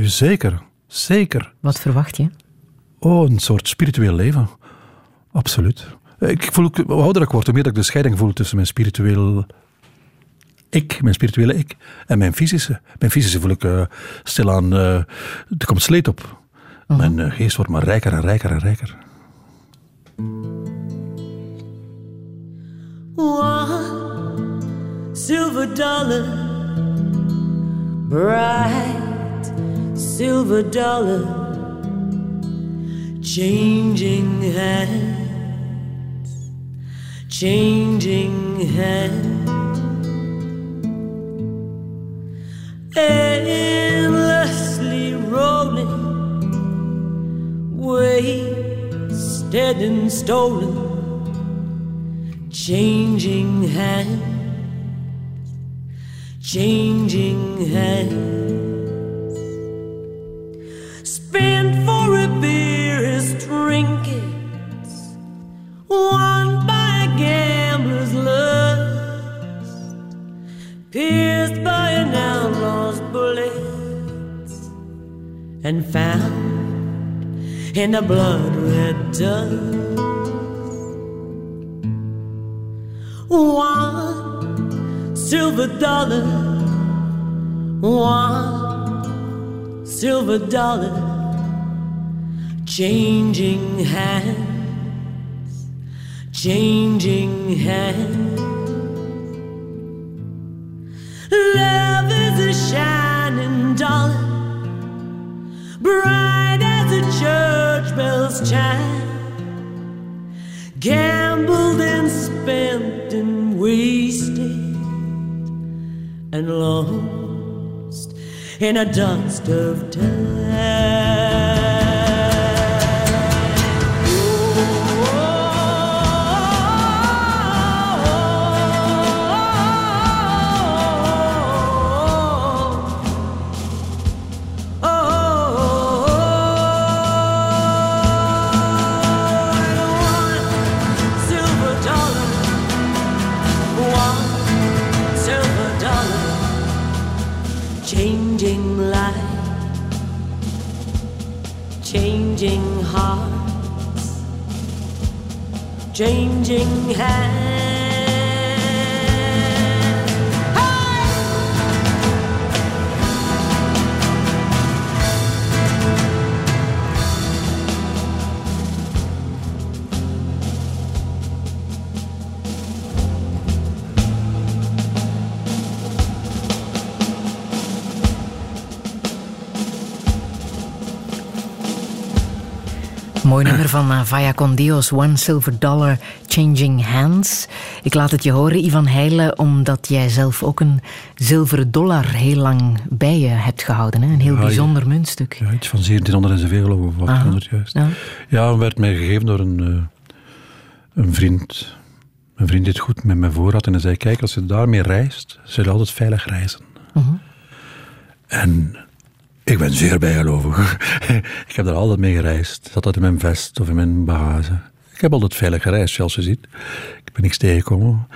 Zeker, zeker. Wat verwacht je? Oh, een soort spiritueel leven. Absoluut. Ik voel, ook- hoe ouder ik word, hoe meer dat ik de scheiding voel tussen mijn spiritueel ik, mijn spirituele ik, en mijn fysische. Mijn fysische voel ik eh, stilaan, eh er komt sleet op. Mijn eh, geest wordt maar rijker en rijker en rijker. One silver dollar, bright silver dollar, changing hands, changing hands, endlessly rolling, wasted and stolen changing hands, changing hands. Spent for a beer is trinkets, and found in the blood red dust. One silver dollar, one silver dollar, changing hands, changing hands. Bell's chime gambled and spent and wasted and lost in a dust of time. Changing hands. Mooi nummer van uh, Vaya con Dios, One Silver Dollar, Changing Hands. Ik laat het je horen, Ivan Heijlen, omdat jij zelf ook een zilveren dollar heel lang bij je hebt gehouden. Hè? Een heel Ja, bijzonder muntstuk. Ja, iets van 1700 en zoveel, geloof ik, of 1800 juist. Ja. Ja, werd mij gegeven door een, eh, een vriend. Mijn vriend deed goed met mijn voorraad en hij zei, kijk, als je daarmee reist, zul je altijd veilig reizen. Mhm. En ik ben zeer bijgelovig. ik heb daar altijd mee gereisd. Zat dat in mijn vest of in mijn bagage. Ik heb altijd veilig gereisd, zoals je ziet. Ik ben niks tegengekomen.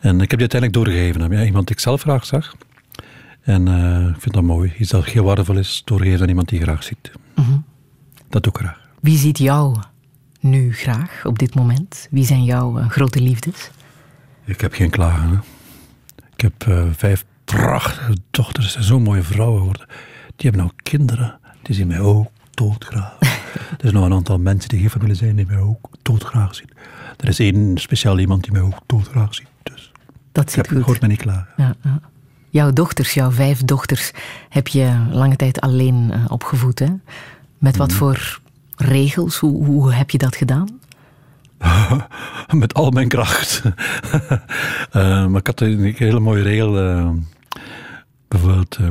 En ik heb die uiteindelijk doorgegeven aan ja, iemand die ik zelf graag zag. En eh, ik vind dat mooi. Iets dat heel waardevol is, doorgegeven aan iemand die je graag ziet. Mhm. Dat doe ik graag. Wie ziet jou nu graag op dit moment? Wie zijn jouw eh, grote liefdes? Ik heb geen klagen. Hè. Ik heb eh, vijf prachtige dochters. Zijn zo mooie vrouwen geworden. Die hebben nou kinderen. Die zien mij ook doodgraag. er is nog een aantal mensen die geen familie zijn die mij ook doodgraag zien. Er is één speciaal iemand die mij ook doodgraag ziet. Dus Dat ik zit heb, goed. hoort mij niet klagen. Ja, ja. Jouw dochters, jouw vijf dochters, heb je lange tijd alleen eh, opgevoed. Hè? Met wat voor regels? Hoe, hoe heb je dat gedaan? Met al mijn kracht. Eh, maar ik had een hele mooie regel. eh, bijvoorbeeld, eh,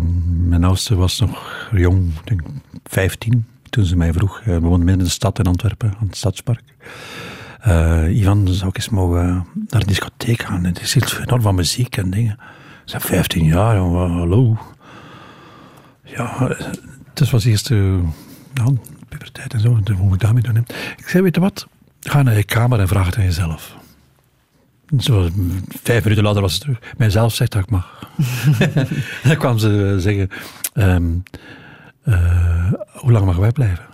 mijn oudste was nog jong, denk 15, toen ze mij vroeg. eh, we woonden midden in de stad in Antwerpen, aan het stadspark. eh, Ivan, zou ik eens mogen naar de discotheek gaan? Het is iets enorm van muziek en dingen. Ik zei, 15 jaar, hallo. Ja, het was eerst uh, ja, puberteit en zo. Hoe moet ik daarmee doen? Ik zei, weet je wat? Ga naar je kamer en vraag het aan jezelf. Zo, vijf minuten later was het terug. Mijzelf zegt dat ik mag. dan kwam ze zeggen, ehm, eh, hoe lang mogen wij blijven?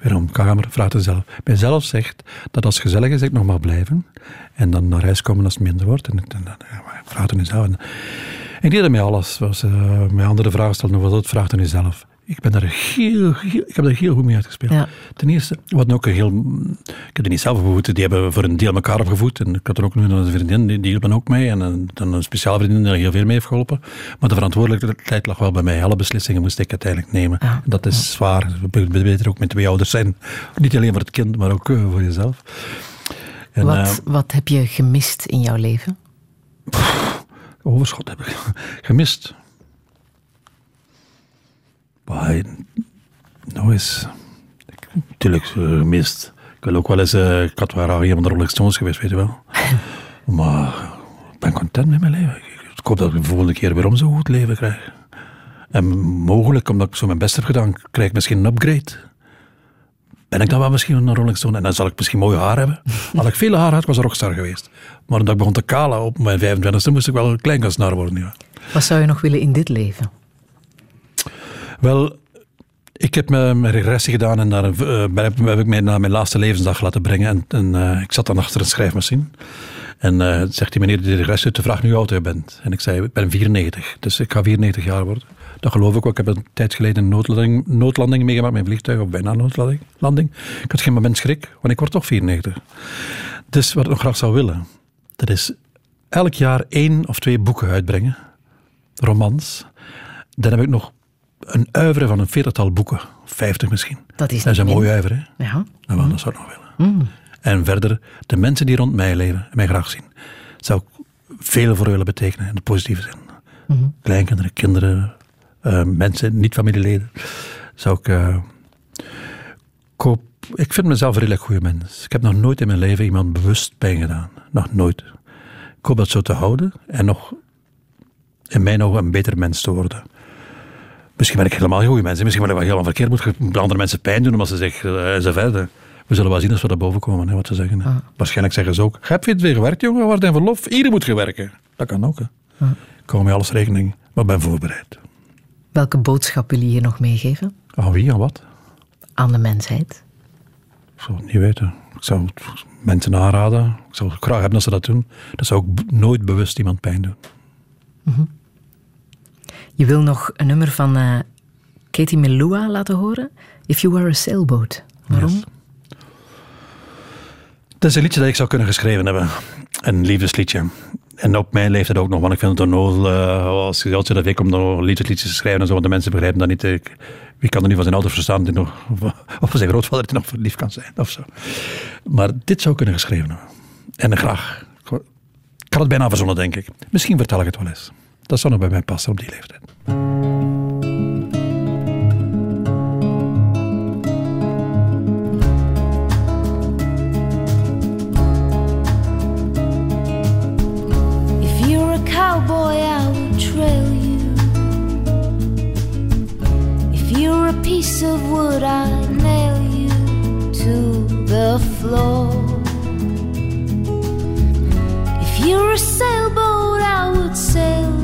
Weer om kamer, vraagt het zelf. Mijzelf zegt dat als het gezellig is, ik nog mag blijven. En dan naar huis komen als het minder wordt. En, en dan vraagt het nu zelf. En, ik deed mij alles. Als ze mij andere vragen stelde, wat dat vraagt het nu zelf. Ik, ben daar heel, heel, ik heb daar heel goed mee uitgespeeld. Ja. Ten eerste, wat ook een heel... Ik heb die niet zelf opgevoed, die hebben voor een deel elkaar opgevoed. En ik had er ook nu een vriendin, die, die hielp me ook mee. En een, dan een speciale vriendin die er heel veel mee heeft geholpen. Maar de verantwoordelijkheid lag wel bij mij. Alle beslissingen moest ik uiteindelijk nemen. En dat is zwaar. We beter ook met twee ouders zijn. Niet alleen voor het kind, maar ook eh, voor jezelf. En, wat, eh, wat heb je gemist in jouw leven? overschot heb ik gemist. Maar, nou eens, ik- natuurlijk eh, gemist. Ik wil ook wel eens, eh, ik had wel graag van de Rolling Stones geweest, weet je wel. maar ik ben content met mijn leven. Ik, hoop dat ik de volgende keer weer om zo'n goed leven krijg. En mogelijk, omdat ik zo mijn best heb gedaan, krijg ik misschien een upgrade. Ben ik dan wel misschien een Rolling Stone? En dan zal ik misschien mooi haar hebben. Als ik veel haar had, was ik rockstar geweest. Maar omdat ik begon te kalen op mijn 25e, moest ik wel een kleinkunstenaar worden. Ja. Wat zou je nog willen in dit leven? Wel, ik heb mijn mijn regressie gedaan en daar eh, heb ik mij naar mijn laatste levensdag laten brengen. En, eh, ik zat dan achter een schrijfmachine. En eh, zegt die meneer die de regressie de vraag nu hoe oud je bent. En ik zei, ik ben 94, dus ik ga 94 jaar worden. Dat geloof ik ook. Ik heb een tijd geleden een noodlanding, noodlanding meegemaakt met een vliegtuig, of bijna noodlanding. Landing. Ik had geen moment schrik, want ik word toch 94. Dus wat ik nog graag zou willen, dat is elk jaar één of twee boeken uitbrengen. Romans. Dan heb ik nog een uiveren van een veertigtal boeken. Vijftig misschien. Dat is Dat is een mooi min. uiveren. hè? Ja. Nou, wel, dat zou ik nog willen. Mm. En verder, de mensen die rond mij leven en mij graag zien, zou ik veel voor willen betekenen in de positieve zin. Mhm. Kleinkinderen, kinderen, eh, mensen, niet-familieleden. Zou ik. koop, ik vind mezelf een redelijk goede mens. Ik heb nog nooit in mijn leven iemand bewust pijn gedaan. Nog nooit. Ik hoop dat zo te houden en nog in mijn ogen een beter mens te worden. Misschien ben ik helemaal goede mens. hè. Misschien ben ik wel helemaal verkeerd. Moet ge- andere mensen pijn doen omdat ze zeggen eh, en zo verder. We zullen wel zien als we daar boven komen, hè, wat ze zeggen. hè. Waarschijnlijk zeggen ze ook: Heb je het weer gewerkt, jongen? Waar in verlof? Iedereen moet je werken. Dat kan ook. Hè. Ik hou met alles rekening, maar ben voorbereid. Welke boodschap wil je hier nog meegeven Aan wie, aan wat? aan de mensheid? Ik zou het niet weten. Ik zou mensen aanraden. Ik zou graag hebben dat ze dat doen. Dat zou ook nooit bewust iemand pijn doen. Mhm. Je wil nog een nummer van eh, Katie Melua laten horen? If You Were a Sailboat. Waarom? Het is een liedje dat ik zou kunnen geschreven hebben. Een liefdesliedje. En op mijn leeftijd ook nog, want ik vind het onnozel uh, als je als je dat week om nog liefdesliedjes te schrijven en zo, want de mensen begrijpen dat niet. Ik, wie kan er niet van zijn ouders verstaan nog, of van zijn grootvader die nog verliefd kan zijn of zo. Maar dit zou kunnen geschreven hebben. En graag. Ik had het bijna verzonnen, denk ik. Misschien vertel ik het wel eens. Dat zou nog bij mij passen op die leeftijd. If you're a cowboy, I will trail you. If you're a piece of wood, I nail you to the floor. If you're a sailboat, I would sail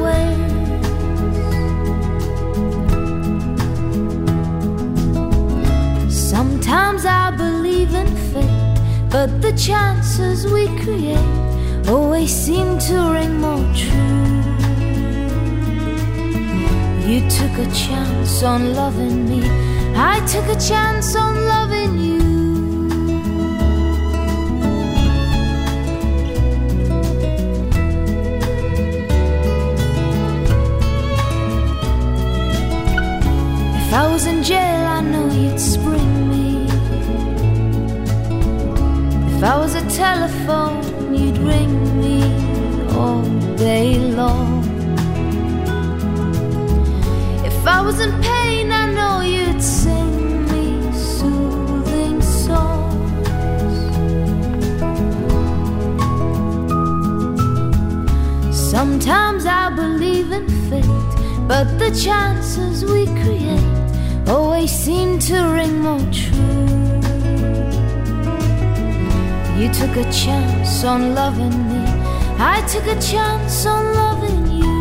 Sometimes I believe in fate, but the chances we create always seem to ring more true. You took a chance on loving me, I took a chance on loving you. If I was in jail, I know you'd. The telephone, you'd ring me all day long. If I was in pain, I know you'd sing me soothing songs. Sometimes I believe in fate, but the chances we create always seem to ring more true. You took a chance on loving me, I took a chance on loving you.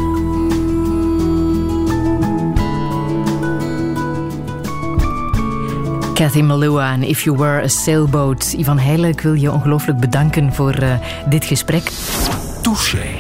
Kathy Malua en If You Were a Sailboat. Ivan Heijlen, ik wil je ongelooflijk bedanken voor uh, dit gesprek. Touché.